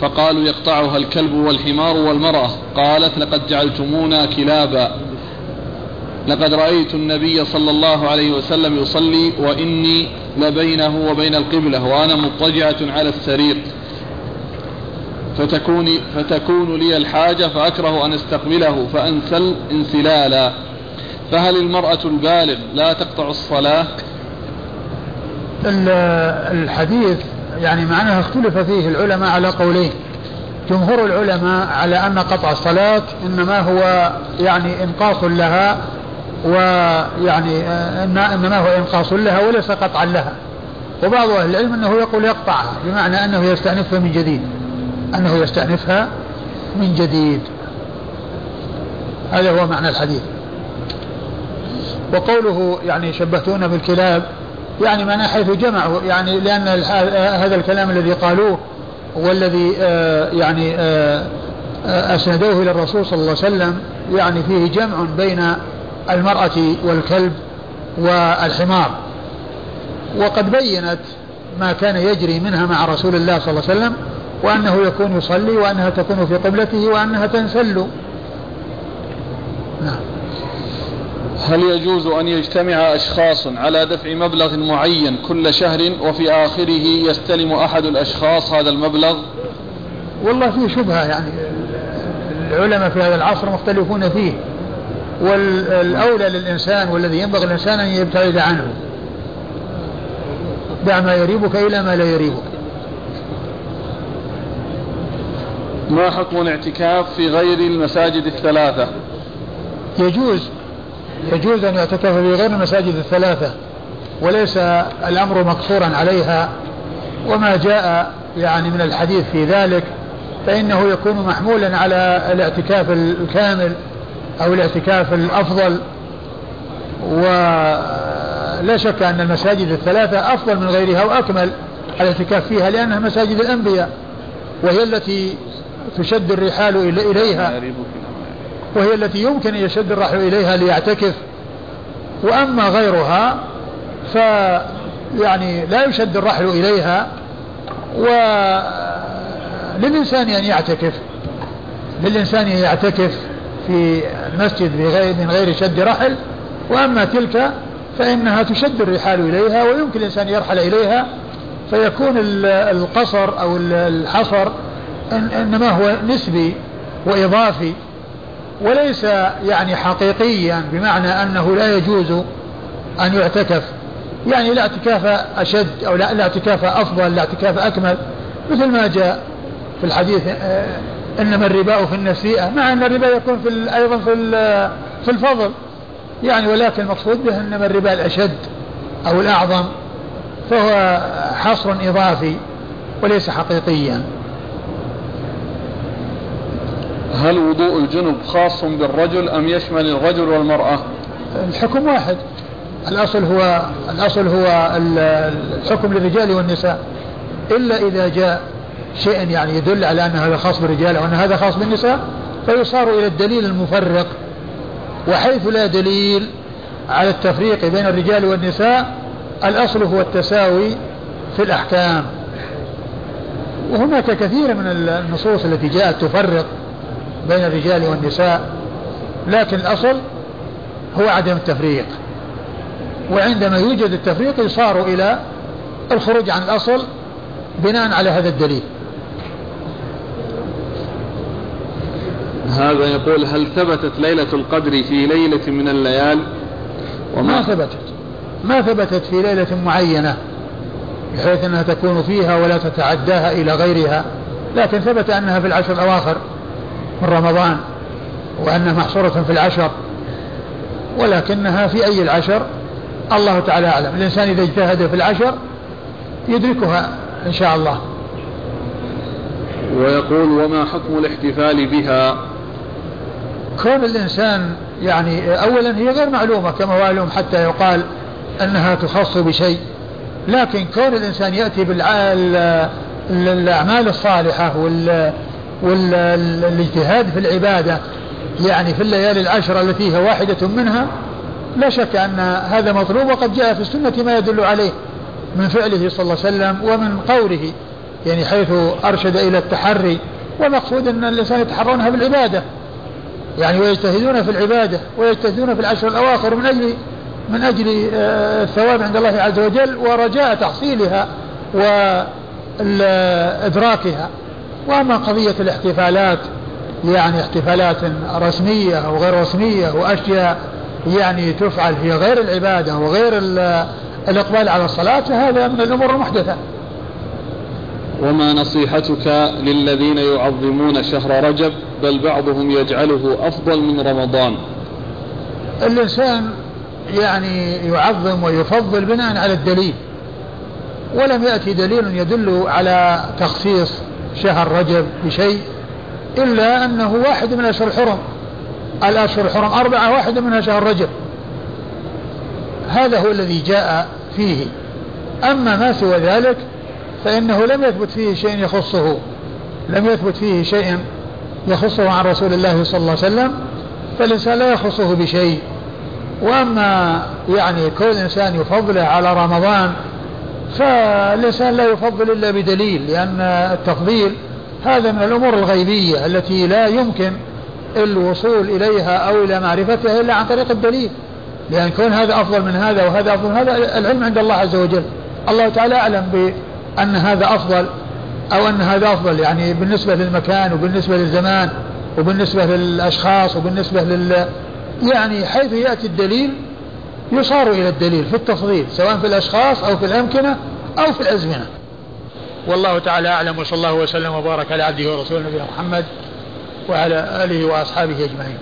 فقالوا يقطعها الكلب والحمار والمرأة. قالت لقد جعلتمونا كلابا. لقد رأيت النبي صلى الله عليه وسلم يصلي وإني لبينه وبين القبلة وأنا مضطجعة على السرير. فتكون, فتكون لي الحاجة فأكره أن أستقبله فأنسل انسلالا. فهل المرأة البالغ لا تقطع الصلاة؟ الحديث يعني معناها اختلف فيه العلماء على قولين. جمهور العلماء على أن قطع الصلاة إنما هو يعني إنقاص لها ويعني إنما هو إنقاص لها وليس قطعا لها. وبعض أهل العلم أنه يقول يقطعها بمعنى أنه يستأنفها من جديد. أنه يستأنفها من جديد. هذا هو معنى الحديث. وقوله يعني شبهتونا بالكلاب يعني معناه حيث جمعوا يعني لأن هذا الكلام الذي قالوه والذي آه، يعني آه، آه، أسندوه إلى الرسول صلى الله عليه وسلم يعني فيه جمع بين المرأة والكلب والحمار. وقد بينت ما كان يجري منها مع رسول الله صلى الله عليه وسلم وأنه يكون يصلي وأنها تكون في قبلته وأنها تنسل. نعم. هل يجوز أن يجتمع أشخاص على دفع مبلغ معين كل شهر وفي آخره يستلم أحد الأشخاص هذا المبلغ؟ والله فيه شبهة يعني. العلماء في هذا العصر مختلفون فيه. والأولى للإنسان والذي ينبغي الإنسان أن يبتعد عنه. دع ما يريبك إلى ما لا يريبك. ما حكم الاعتكاف في غير المساجد الثلاثة؟ يجوز. يجوز أن يعتكف في غير المساجد الثلاثة وليس الأمر مقصورا عليها. وما جاء يعني من الحديث في ذلك فإنه يكون محمولا على الاعتكاف الكامل أو الاعتكاف الأفضل. ولا شك أن المساجد الثلاثة أفضل من غيرها وأكمل الاعتكاف فيها لأنها مساجد الأنبياء وهي التي تشد الرحال إليها. وهي التي يمكن أن يشد الرحل إليها ليعتكف. وأما غيرها ف يعني لا يشد الرحل إليها وللإنسان أن يعتكف. للإنسان أن يعتكف في المسجد من غير شد رحل. وأما تلك فإنها تشد الرحال إليها ويمكن الإنسان يرحل إليها. فيكون القصر أو الحصر إنما هو نسبي وإضافي. وليس يعني حقيقيا بمعنى أنه لا يجوز أن يعتكف. يعني لا اعتكاف أشد أو لا اعتكاف أفضل لا اعتكاف أكمل مثل ما جاء في الحديث آه، إنما الرباء في النسيئة مع أن الربا يكون في أيضا في في الفضل. يعني ولكن المقصود به إنما الربا الأشد أو الأعظم فهو حصر إضافي وليس حقيقيا. هل وضوء الجنب خاص بالرجل أم يشمل الرجل والمرأة؟ الحكم واحد. الأصل هو الأصل هو الحكم للرجال والنساء. إلا إذا جاء شيء يعني يدل على أن هذا خاص بالرجال أو أن هذا خاص بالنساء فيصار إلى الدليل المفرق. وحيث لا دليل على التفريق بين الرجال والنساء الأصل هو التساوي في الأحكام. وهناك كثير من النصوص التي جاءت تفرق. بين الرجال والنساء لكن الأصل هو عدم التفريق. وعندما يوجد التفريق يصار إلى الخروج عن الأصل بناء على هذا الدليل. هذا يقول هل ثبتت ليلة القدر في ليلة من الليال؟ وما ما ثبتت. ما ثبتت في ليلة معينة بحيث أنها تكون فيها ولا تتعداها إلى غيرها لكن ثبت أنها في العشر الأواخر. من رمضان وأنها محصورة في العشر ولكنها في أي العشر؟ الله تعالى أعلم. الإنسان إذا اجتهد في العشر يدركها إن شاء الله. ويقول وما حكم الاحتفال بها؟ كون الإنسان يعني أولا هي غير معلومة كما هو معلوم حتى يقال أنها تخص بشيء. لكن كون الإنسان يأتي بالأعمال الصالحة وال والاجتهاد في العبادة يعني في الليالي العشر التي هي واحدة منها لا شك أن هذا مطلوب وقد جاء في السنة ما يدل عليه من فعله صلى الله عليه وسلم ومن قوله يعني حيث أرشد إلى التحري والمقصود أن الإنسان يتحرونها بالعبادة يعني ويجتهدون في العبادة ويجتهدون في العشر الأواخر من أجل من أجل آه، الثواب عند الله عز وجل ورجاء تحصيلها وإدراكها وأما قضية الاحتفالات يعني احتفالات رسمية أو غير رسمية وأشياء يعني تفعل في غير العبادة وغير الإقبال على الصلاة فهذا من الأمور المحدثة. وما نصيحتك للذين يعظمون شهر رجب بل بعضهم يجعله أفضل من رمضان؟ الإنسان يعني يعظم ويفضل بناء على الدليل ولم يأتي دليل يدل على تخصيص شهر رجب بشيء إلا أنه واحد من الأشهر الحرم. الأشهر الحرم أربعة واحدة منها شهر رجب. هذا هو الذي جاء فيه. أما ما سوى ذلك فإنه لم يثبت فيه شيء يخصه. لم يثبت فيه شيء يخصه عن رسول الله صلى الله عليه وسلم فالإنسان لا يخصه بشيء. وأما يعني كل إنسان يفضله على رمضان فالإنسان لا يفضل إلا بدليل لأن التفضيل هذا من الأمور الغيبية التي لا يمكن الوصول إليها أو إلى معرفتها إلا عن طريق الدليل. لأن كون هذا أفضل من هذا وهذا أفضل من هذا العلم عند الله عز وجل. الله تعالى أعلم بأن هذا أفضل أو أن هذا أفضل يعني بالنسبة للمكان وبالنسبة للزمان وبالنسبة للأشخاص وبالنسبة لل يعني حيث يأتي الدليل يصار إلى الدليل في التفضيل سواء في الأشخاص أو في الأمكنة أو في الأزمنة. والله تعالى أعلم وصلى الله وسلم وبارك على عبده ورسوله نبينا محمد وعلى آله وأصحابه أجمعين.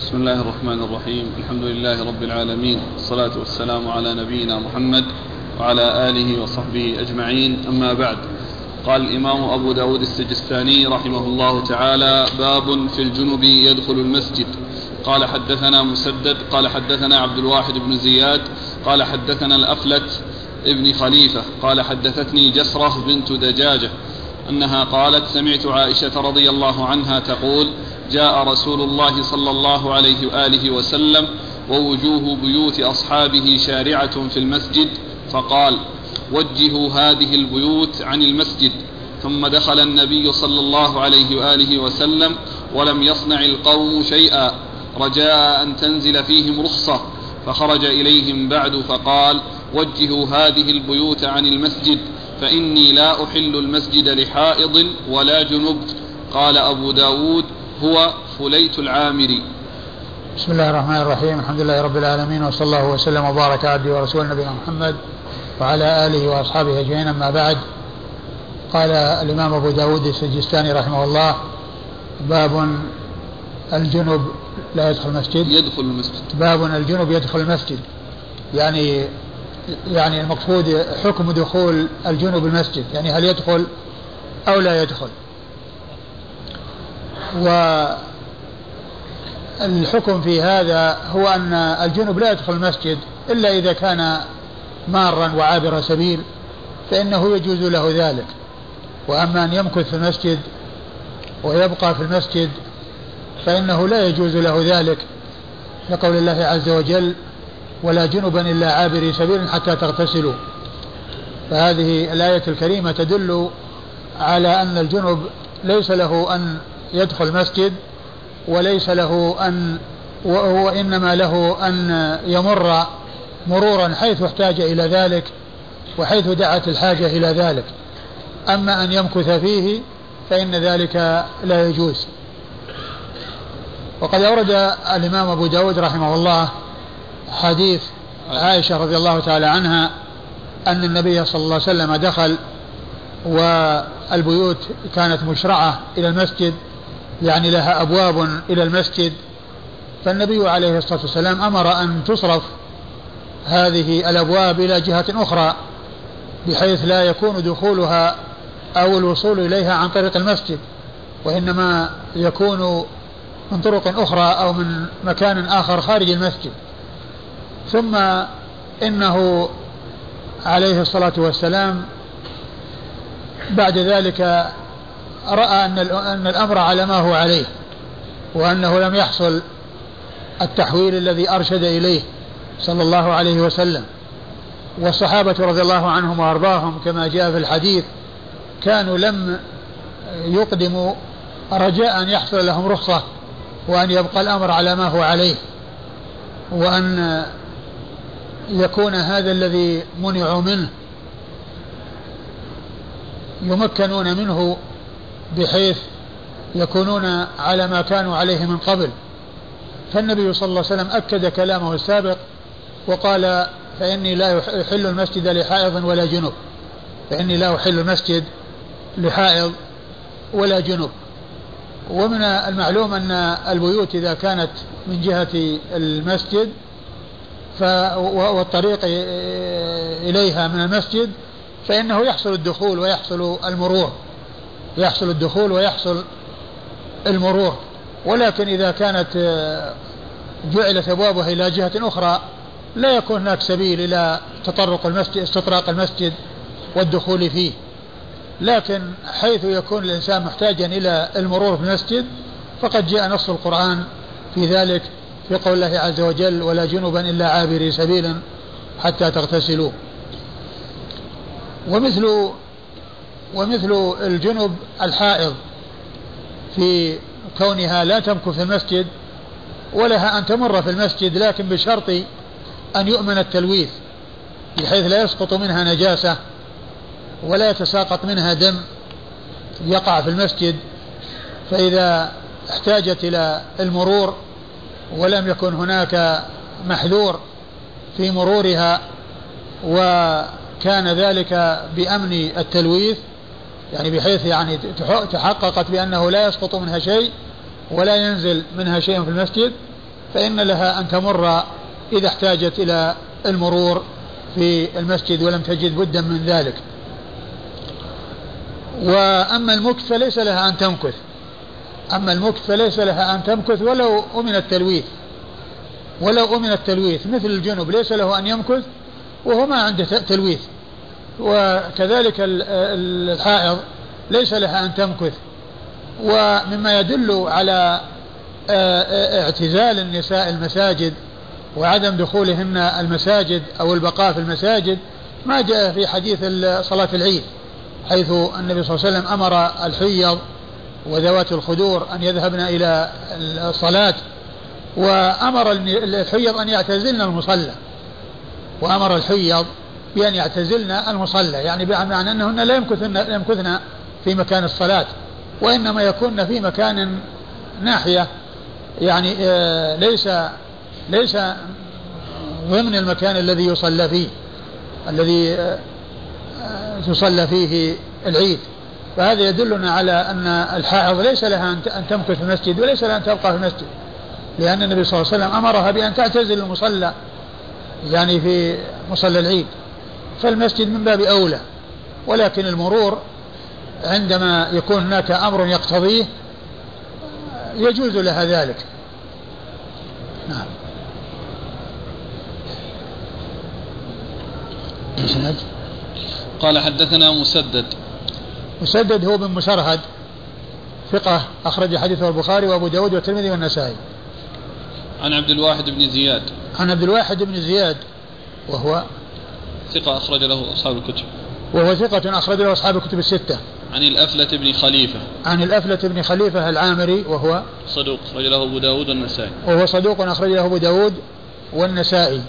بسم الله الرحمن الرحيم. الحمد لله رب العالمين والصلاة والسلام على نبينا محمد وعلى آله وصحبه أجمعين. أما بعد قال الإمام أبو داود السجستاني رحمه الله تعالى باب في الجنب يدخل المسجد. قال حدثنا مسدد قال حدثنا عبد الواحد بن زياد قال حدثنا الأفلت ابن خليفة قال حدثتني جسرة بنت دجاجة أنها قالت سمعت عائشة رضي الله عنها تقول جاء رسول الله صلى الله عليه وآله وسلم ووجوه بيوت أصحابه شارعة في المسجد فقال وجهوا هذه البيوت عن المسجد ثم دخل النبي صلى الله عليه وآله وسلم ولم يصنع القوم شيئا رجاء أن تنزل فيهم رخصة فخرج إليهم بعد فقال وجهوا هذه البيوت عن المسجد فإني لا أحل المسجد لحائض ولا جنب. قال أبو داود هو فليت العامري. بسم الله الرحمن الرحيم الحمد لله رب العالمين وصلى الله وسلم وبارك على عبده ورسوله نبينا محمد وعلى آله وأصحابه أجمعين. أما بعد قال الإمام أبو داود السجستاني رحمه الله باب الجنب لا يدخل المسجد. يدخل المسجد. باب الجنب يدخل المسجد. يعني يعني المقصود حكم دخول الجنب المسجد. يعني هل يدخل أو لا يدخل. والحكم في هذا هو أن الجنب لا يدخل المسجد إلا إذا كان مارا وعابر سبيل فإنه يجوز له ذلك. وأما أن يمكث في المسجد ويبقى في المسجد فإنه لا يجوز له ذلك لقول الله عز وجل ولا جنبا إلا عابري سبيل حتى تغتسلوا فهذه الآية الكريمة تدل على أن الجنب ليس له أن يدخل مسجد وليس له أن وإنما له أن يمر مرورا حيث احتاج إلى ذلك وحيث دعت الحاجة إلى ذلك. أما أن يمكث فيه فإن ذلك لا يجوز. وقد أورد الإمام أبو داود رحمه الله حديث عائشة رضي الله تعالى عنها أن النبي صلى الله عليه وسلم دخل والبيوت كانت مشرعة إلى المسجد يعني لها أبواب إلى المسجد. فالنبي عليه الصلاة والسلام أمر أن تصرف هذه الأبواب إلى جهة أخرى بحيث لا يكون دخولها أو الوصول إليها عن طريق المسجد وإنما يكون من طرق أخرى أو من مكان آخر خارج المسجد. ثم إنه عليه الصلاة والسلام بعد ذلك رأى أن أن الأمر على ما هو عليه وأنه لم يحصل التحويل الذي أرشد إليه. صلى الله عليه وسلم. والصحابة رضي الله عنهم وأرضاهم كما جاء في الحديث كانوا لم يقدموا رجاء أن يحصل لهم رخصة وأن يبقى الأمر على ما هو عليه وأن يكون هذا الذي منعوا منه يمكنون منه بحيث يكونون على ما كانوا عليه من قبل. فالنبي صلى الله عليه وسلم أكد كلامه السابق وقال فإني لا أحل المسجد لحائض ولا جنب. فإني لا أحل المسجد لحائض ولا جنب. ومن المعلوم أن البيوت إذا كانت من جهة المسجد والطريق إليها من المسجد فإنه يحصل الدخول ويحصل المرور. يحصل الدخول ويحصل المرور. ولكن إذا كانت جعلت أبوابها إلى جهة أخرى لا يكون هناك سبيل إلى تطرق المسجد استطراق المسجد والدخول فيه. لكن حيث يكون الإنسان محتاجا إلى المرور في المسجد فقد جاء نص القرآن في ذلك في قول الله عز وجل ولا جنبا إلا عابري سبيلا حتى تغتسلوا. ومثل ومثل الجنب الحائض في كونها لا تمكث في المسجد ولها أن تمر في المسجد لكن بشرط أن يؤمن التلويث بحيث لا يسقط منها نجاسة ولا يتساقط منها دم يقع في المسجد فإذا احتاجت إلى المرور ولم يكن هناك محذور في مرورها وكان ذلك بأمن التلويث يعني بحيث يعني تحققت بأنه لا يسقط منها شيء ولا ينزل منها شيء في المسجد فإن لها أن تمر إذا احتاجت إلى المرور في المسجد ولم تجد بدا من ذلك. وأما المكث فليس لها أن تمكث. أما المكث فليس لها أن تمكث ولو أمن التلويث. ولو أمن التلويث مثل الجنوب ليس له أن يمكث وهو ما عنده تلويث. وكذلك الحائض ليس لها أن تمكث. ومما يدل على اعتزال النساء المساجد وعدم دخولهن المساجد أو البقاء في المساجد ما جاء في حديث صلاة العيد حيث النبي صلى الله عليه وسلم أمر الحيض وذوات الخدور أن يذهبن إلى الصلاة وأمر الحيض أن يعتزلن المصلى. وأمر الحيض بأن يعتزلن المصلى يعني بمعنى أنهن لا يمكثن, يمكثن في مكان الصلاة وإنما يكون في مكان ناحية يعني آه، ليس ليس ضمن المكان الذي يصلى فيه الذي آه، تصلى فيه العيد. فهذا يدلنا على أن الحائض ليس لها أن تمكث في المسجد وليس لها أن تبقى في المسجد لأن النبي صلى الله عليه وسلم أمرها بأن تعتزل المصلى يعني في مصلى العيد. فالمسجد من باب أولى ولكن المرور عندما يكون هناك أمر يقتضيه يجوز لها ذلك. نعم. قال حدثنا مسدد. مسدد هو بن مسرهد ثقة أخرج حديثه البخاري وأبو داود والترمذي والنسائي. عن عبد الواحد بن زياد. عن عبد الواحد بن زياد وهو ثقة أخرج له أصحاب الكتب. وهو ثقة أخرج له أصحاب الكتب الستة. عن الأفلة بن خليفة. عن الأفلة بن خليفة العامري وهو صدوق أخرج له أبو داود والنسائي. وهو صدوق أخرج له أبو داود والنسائي.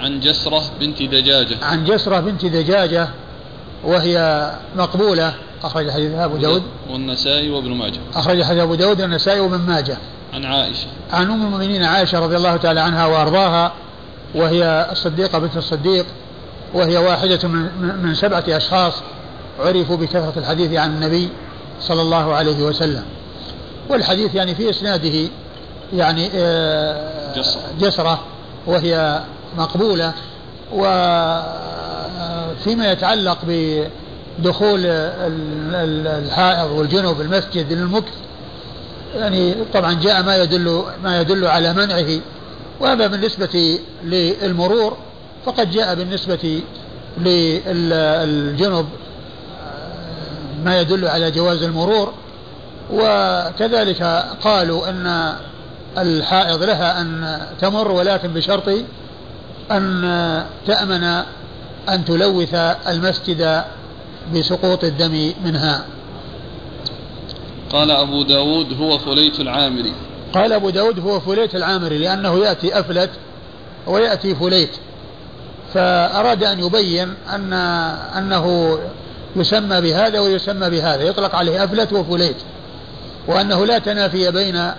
عن جسرة بنت دجاجة. عن جسرة بنت دجاجة وهي مقبولة أخرج حديثها أبو داود. والنسائي وابن ماجه. أخرج حديث أبو داود والنسائي وابن ماجه. عن عائشة. عن أم المؤمنين عائشة رضي الله تعالى عنها وأرضاها وهي الصديقة بنت الصديق وهي واحدة من, من سبعة أشخاص عرفوا بكثرة الحديث عن النبي صلى الله عليه وسلم. والحديث يعني في إسناده يعني آه، جسرة وهي مقبولة. وفيما يتعلق بدخول الحائض والجنوب المسجد للمكث يعني طبعا جاء ما يدل ما يدل على منعه وهذا بالنسبة للمرور فقد جاء بالنسبة للجنب ما يدل على جواز المرور. وكذلك قالوا أن الحائض لها أن تمر ولكن بشرط أن تأمن أن تلوث المسجد بسقوط الدم منها. قال أبو داود هو فليت العامري. قال أبو داود هو فليت العامري لأنه يأتي أفلت ويأتي فليت. فأراد أن يبين أن أنه يسمى بهذا ويسمى بهذا. يطلق عليه أفلت وفليت. وأنه لا تنافي بين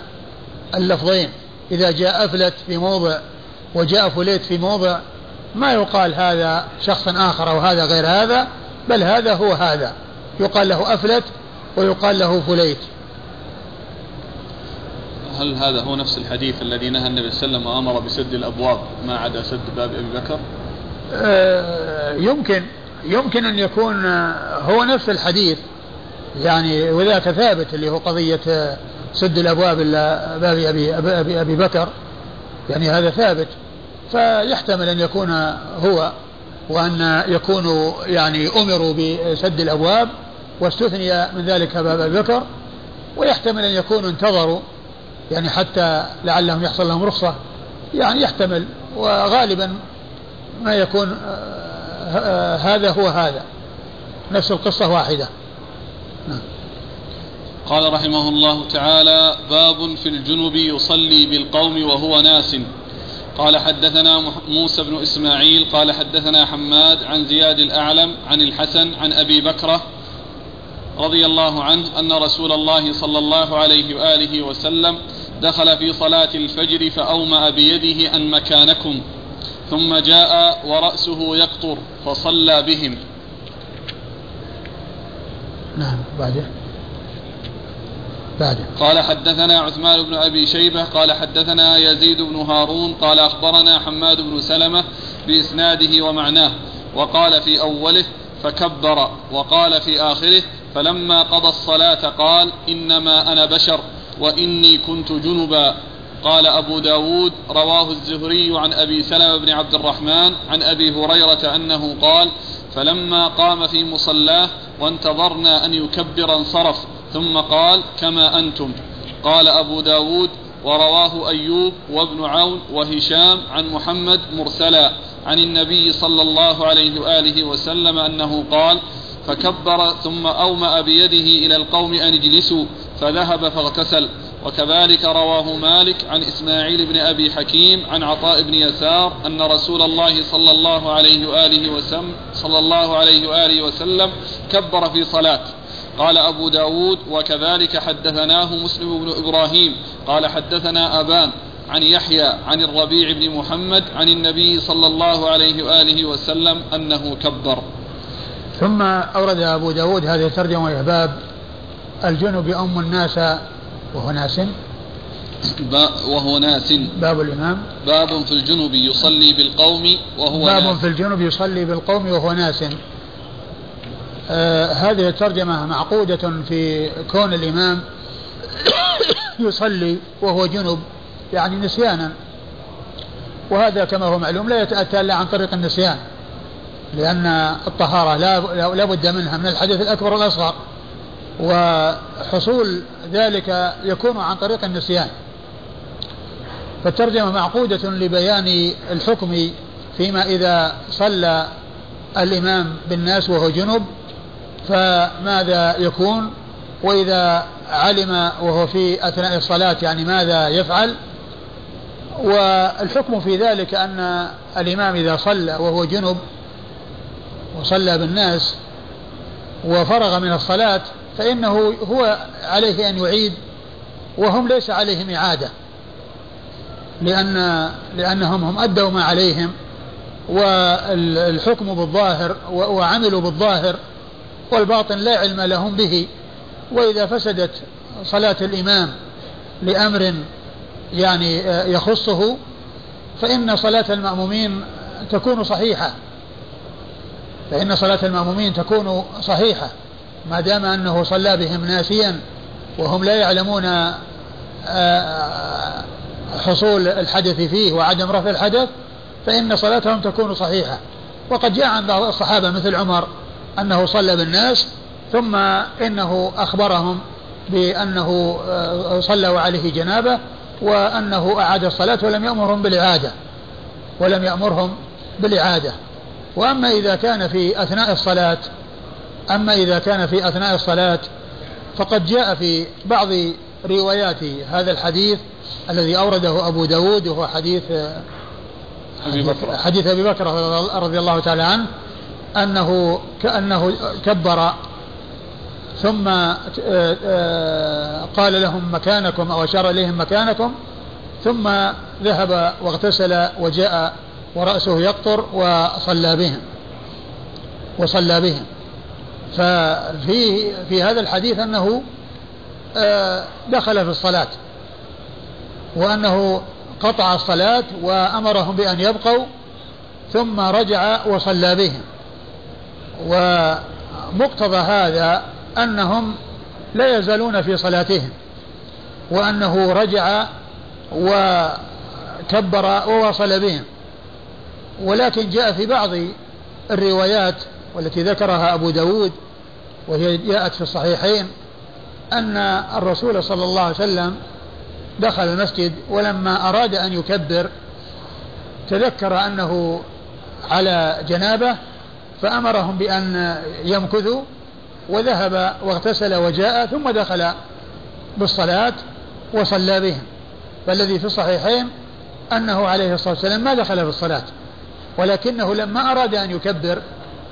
اللفظين. إذا جاء أفلت في موضع وجاء فليت في موضع ما يقال هذا شخص آخر أو هذا غير هذا بل هذا هو هذا. يقال له أفلت ويقال له فليت. هل هذا هو نفس الحديث الذي نهى النبي صلى الله عليه وسلم وأمر بسد الأبواب ما عدا سد باب أبي بكر؟ آه يمكن يمكن أن يكون هو نفس الحديث. يعني وذاك ثابت اللي هو قضية سد الأبواب الا باب أبي أبي, أبي بكر يعني هذا ثابت. فيحتمل أن يكون هو وأن يكونوا يعني أمروا بسد الأبواب واستثني من ذلك باب أبي بكر ويحتمل أن يكونوا انتظروا يعني حتى لعلهم يحصل لهم رخصة يعني يحتمل وغالبا ما يكون آه، هذا هو هذا. نفس القصة واحدة. نعم. قال رحمه الله تعالى باب في الجنب يصلي بالقوم وهو ناس. قال حدثنا موسى بن إسماعيل قال حدثنا حماد عن زياد الأعلم عن الحسن عن أبي بكرة رضي الله عنه أن رسول الله صلى الله عليه وآله وسلم دخل في صلاة الفجر فأومأ بيده أن مكانكم ثم جاء ورأسه يقطر فصلى بهم. نعم بعده. بعده. قال حدثنا عثمان بن أبي شيبة قال حدثنا يزيد بن هارون قال أخبرنا حماد بن سلمة بإسناده ومعناه وقال في أوله فكبر وقال في آخره فلما قضى الصلاة قال إنما أنا بشر وإني كنت جنبا. قال أبو داود رواه الزهري عن أبي سلمة بن عبد الرحمن عن أبي هريرة أنه قال فلما قام في مصلاه وانتظرنا أن يكبر انصرف ثم قال كما أنتم. قال أبو داود ورواه أيوب وابن عون وهشام عن محمد مرسلا عن النبي صلى الله عليه وآله وسلم أنه قال فكبر ثم أومأ بيده إلى القوم أن اجلسوا فذهب فاغتسل. وكذلك رواه مالك عن إسماعيل بن أبي حكيم عن عطاء بن يسار أن رسول الله صلى الله عليه وآله وسلم صلى الله عليه وآله وسلم كبر في صلاة. قال أبو داود وكذلك حدثناه مسلم بن إبراهيم قال حدثنا أبان عن يحيى عن الربيع بن محمد عن النبي صلى الله عليه وآله وسلم أنه كبر. ثم أورد أبو داود هذه الترجمة وهي باب الجنب أم الناس وهو ناس؟ وهو ناس. باب الإمام. باب في الجنب يصلي بالقوم وهو باب ناس. في الجنب يصلي بالقوم وهو ناس. آه هذه الترجمة معقودة في كون الإمام يصلي وهو جنب يعني نسيانا. وهذا كما هو معلوم لا يتأتى إلا عن طريق النسيان لأن الطهارة لا, بد منها من الحدث الأكبر والأصغر. وحصول ذلك يكون عن طريق النسيان. فالترجمة معقودة لبيان الحكم فيما إذا صلى الإمام بالناس وهو جنب فماذا يكون؟ وإذا علم وهو في أثناء الصلاة يعني ماذا يفعل؟ والحكم في ذلك أن الإمام إذا صلى وهو جنب وصلى بالناس وفرغ من الصلاة فإنه هو عليه أن يعيد وهم ليس عليهم إعادة لأن لأنهم هم أدوا ما عليهم والحكم بالظاهر وعملوا بالظاهر والباطن لا علم لهم به وإذا فسدت صلاة الإمام لأمر يعني يخصه فإن صلاة المأمومين تكون صحيحة. فإن صلاة المأمومين تكون صحيحة ما دام أنه صلى بهم ناسيا وهم لا يعلمون آه، حصول الحدث فيه وعدم رفع الحدث فإن صلاتهم تكون صحيحة. وقد جاء عن بعض الصحابة مثل عمر أنه صلى بالناس ثم إنه أخبرهم بأنه آه، صلى وعليه جنابة وأنه أعاد الصلاة ولم يأمرهم بالإعادة ولم يأمرهم بالإعادة. وأما إذا كان في أثناء الصلاة أما إذا كان في أثناء الصلاة فقد جاء في بعض روايات هذا الحديث الذي أورده أبو داود وهو حديث بكر. حديث أبي بكر رضي الله تعالى عنه أنه كأنه كبر ثم آه، آه، قال لهم مكانكم أو أشار إليهم مكانكم ثم ذهب واغتسل وجاء ورأسه يقطر وصلى بهم وصلى بهم. ففي في هذا الحديث أنه آه، دخل في الصلاة وأنه قطع الصلاة وأمرهم بأن يبقوا ثم رجع وصلى بهم. ومقتضى هذا أنهم لا يزالون في صلاتهم وأنه رجع وكبر وواصل بهم. ولكن جاء في بعض الروايات والتي ذكرها أبو داود وهي جاءت في الصحيحين أن الرسول صلى الله عليه وسلم دخل المسجد ولما أراد أن يكبر تذكر أنه على جنابة فأمرهم بأن يمكثوا وذهب واغتسل وجاء ثم دخل بالصلاة وصلى بهم. فالذي في الصحيحين أنه عليه الصلاة والسلام ما دخل في الصلاة ولكنه لما أراد أن يكبر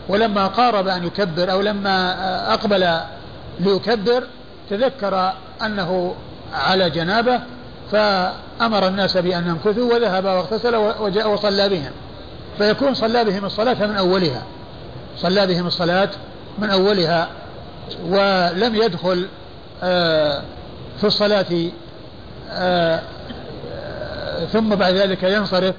ولما قارب أن يكبر أو لما أقبل ليكبر تذكر أنه على جنابه فأمر الناس بأن يمكثوا وذهب واغتسل وجاء وصلى بهم. فيكون صلى بهم الصلاة من أولها. صلى بهم الصلاة من أولها ولم يدخل آه، في الصلاة آه، ثم بعد ذلك ينصرف.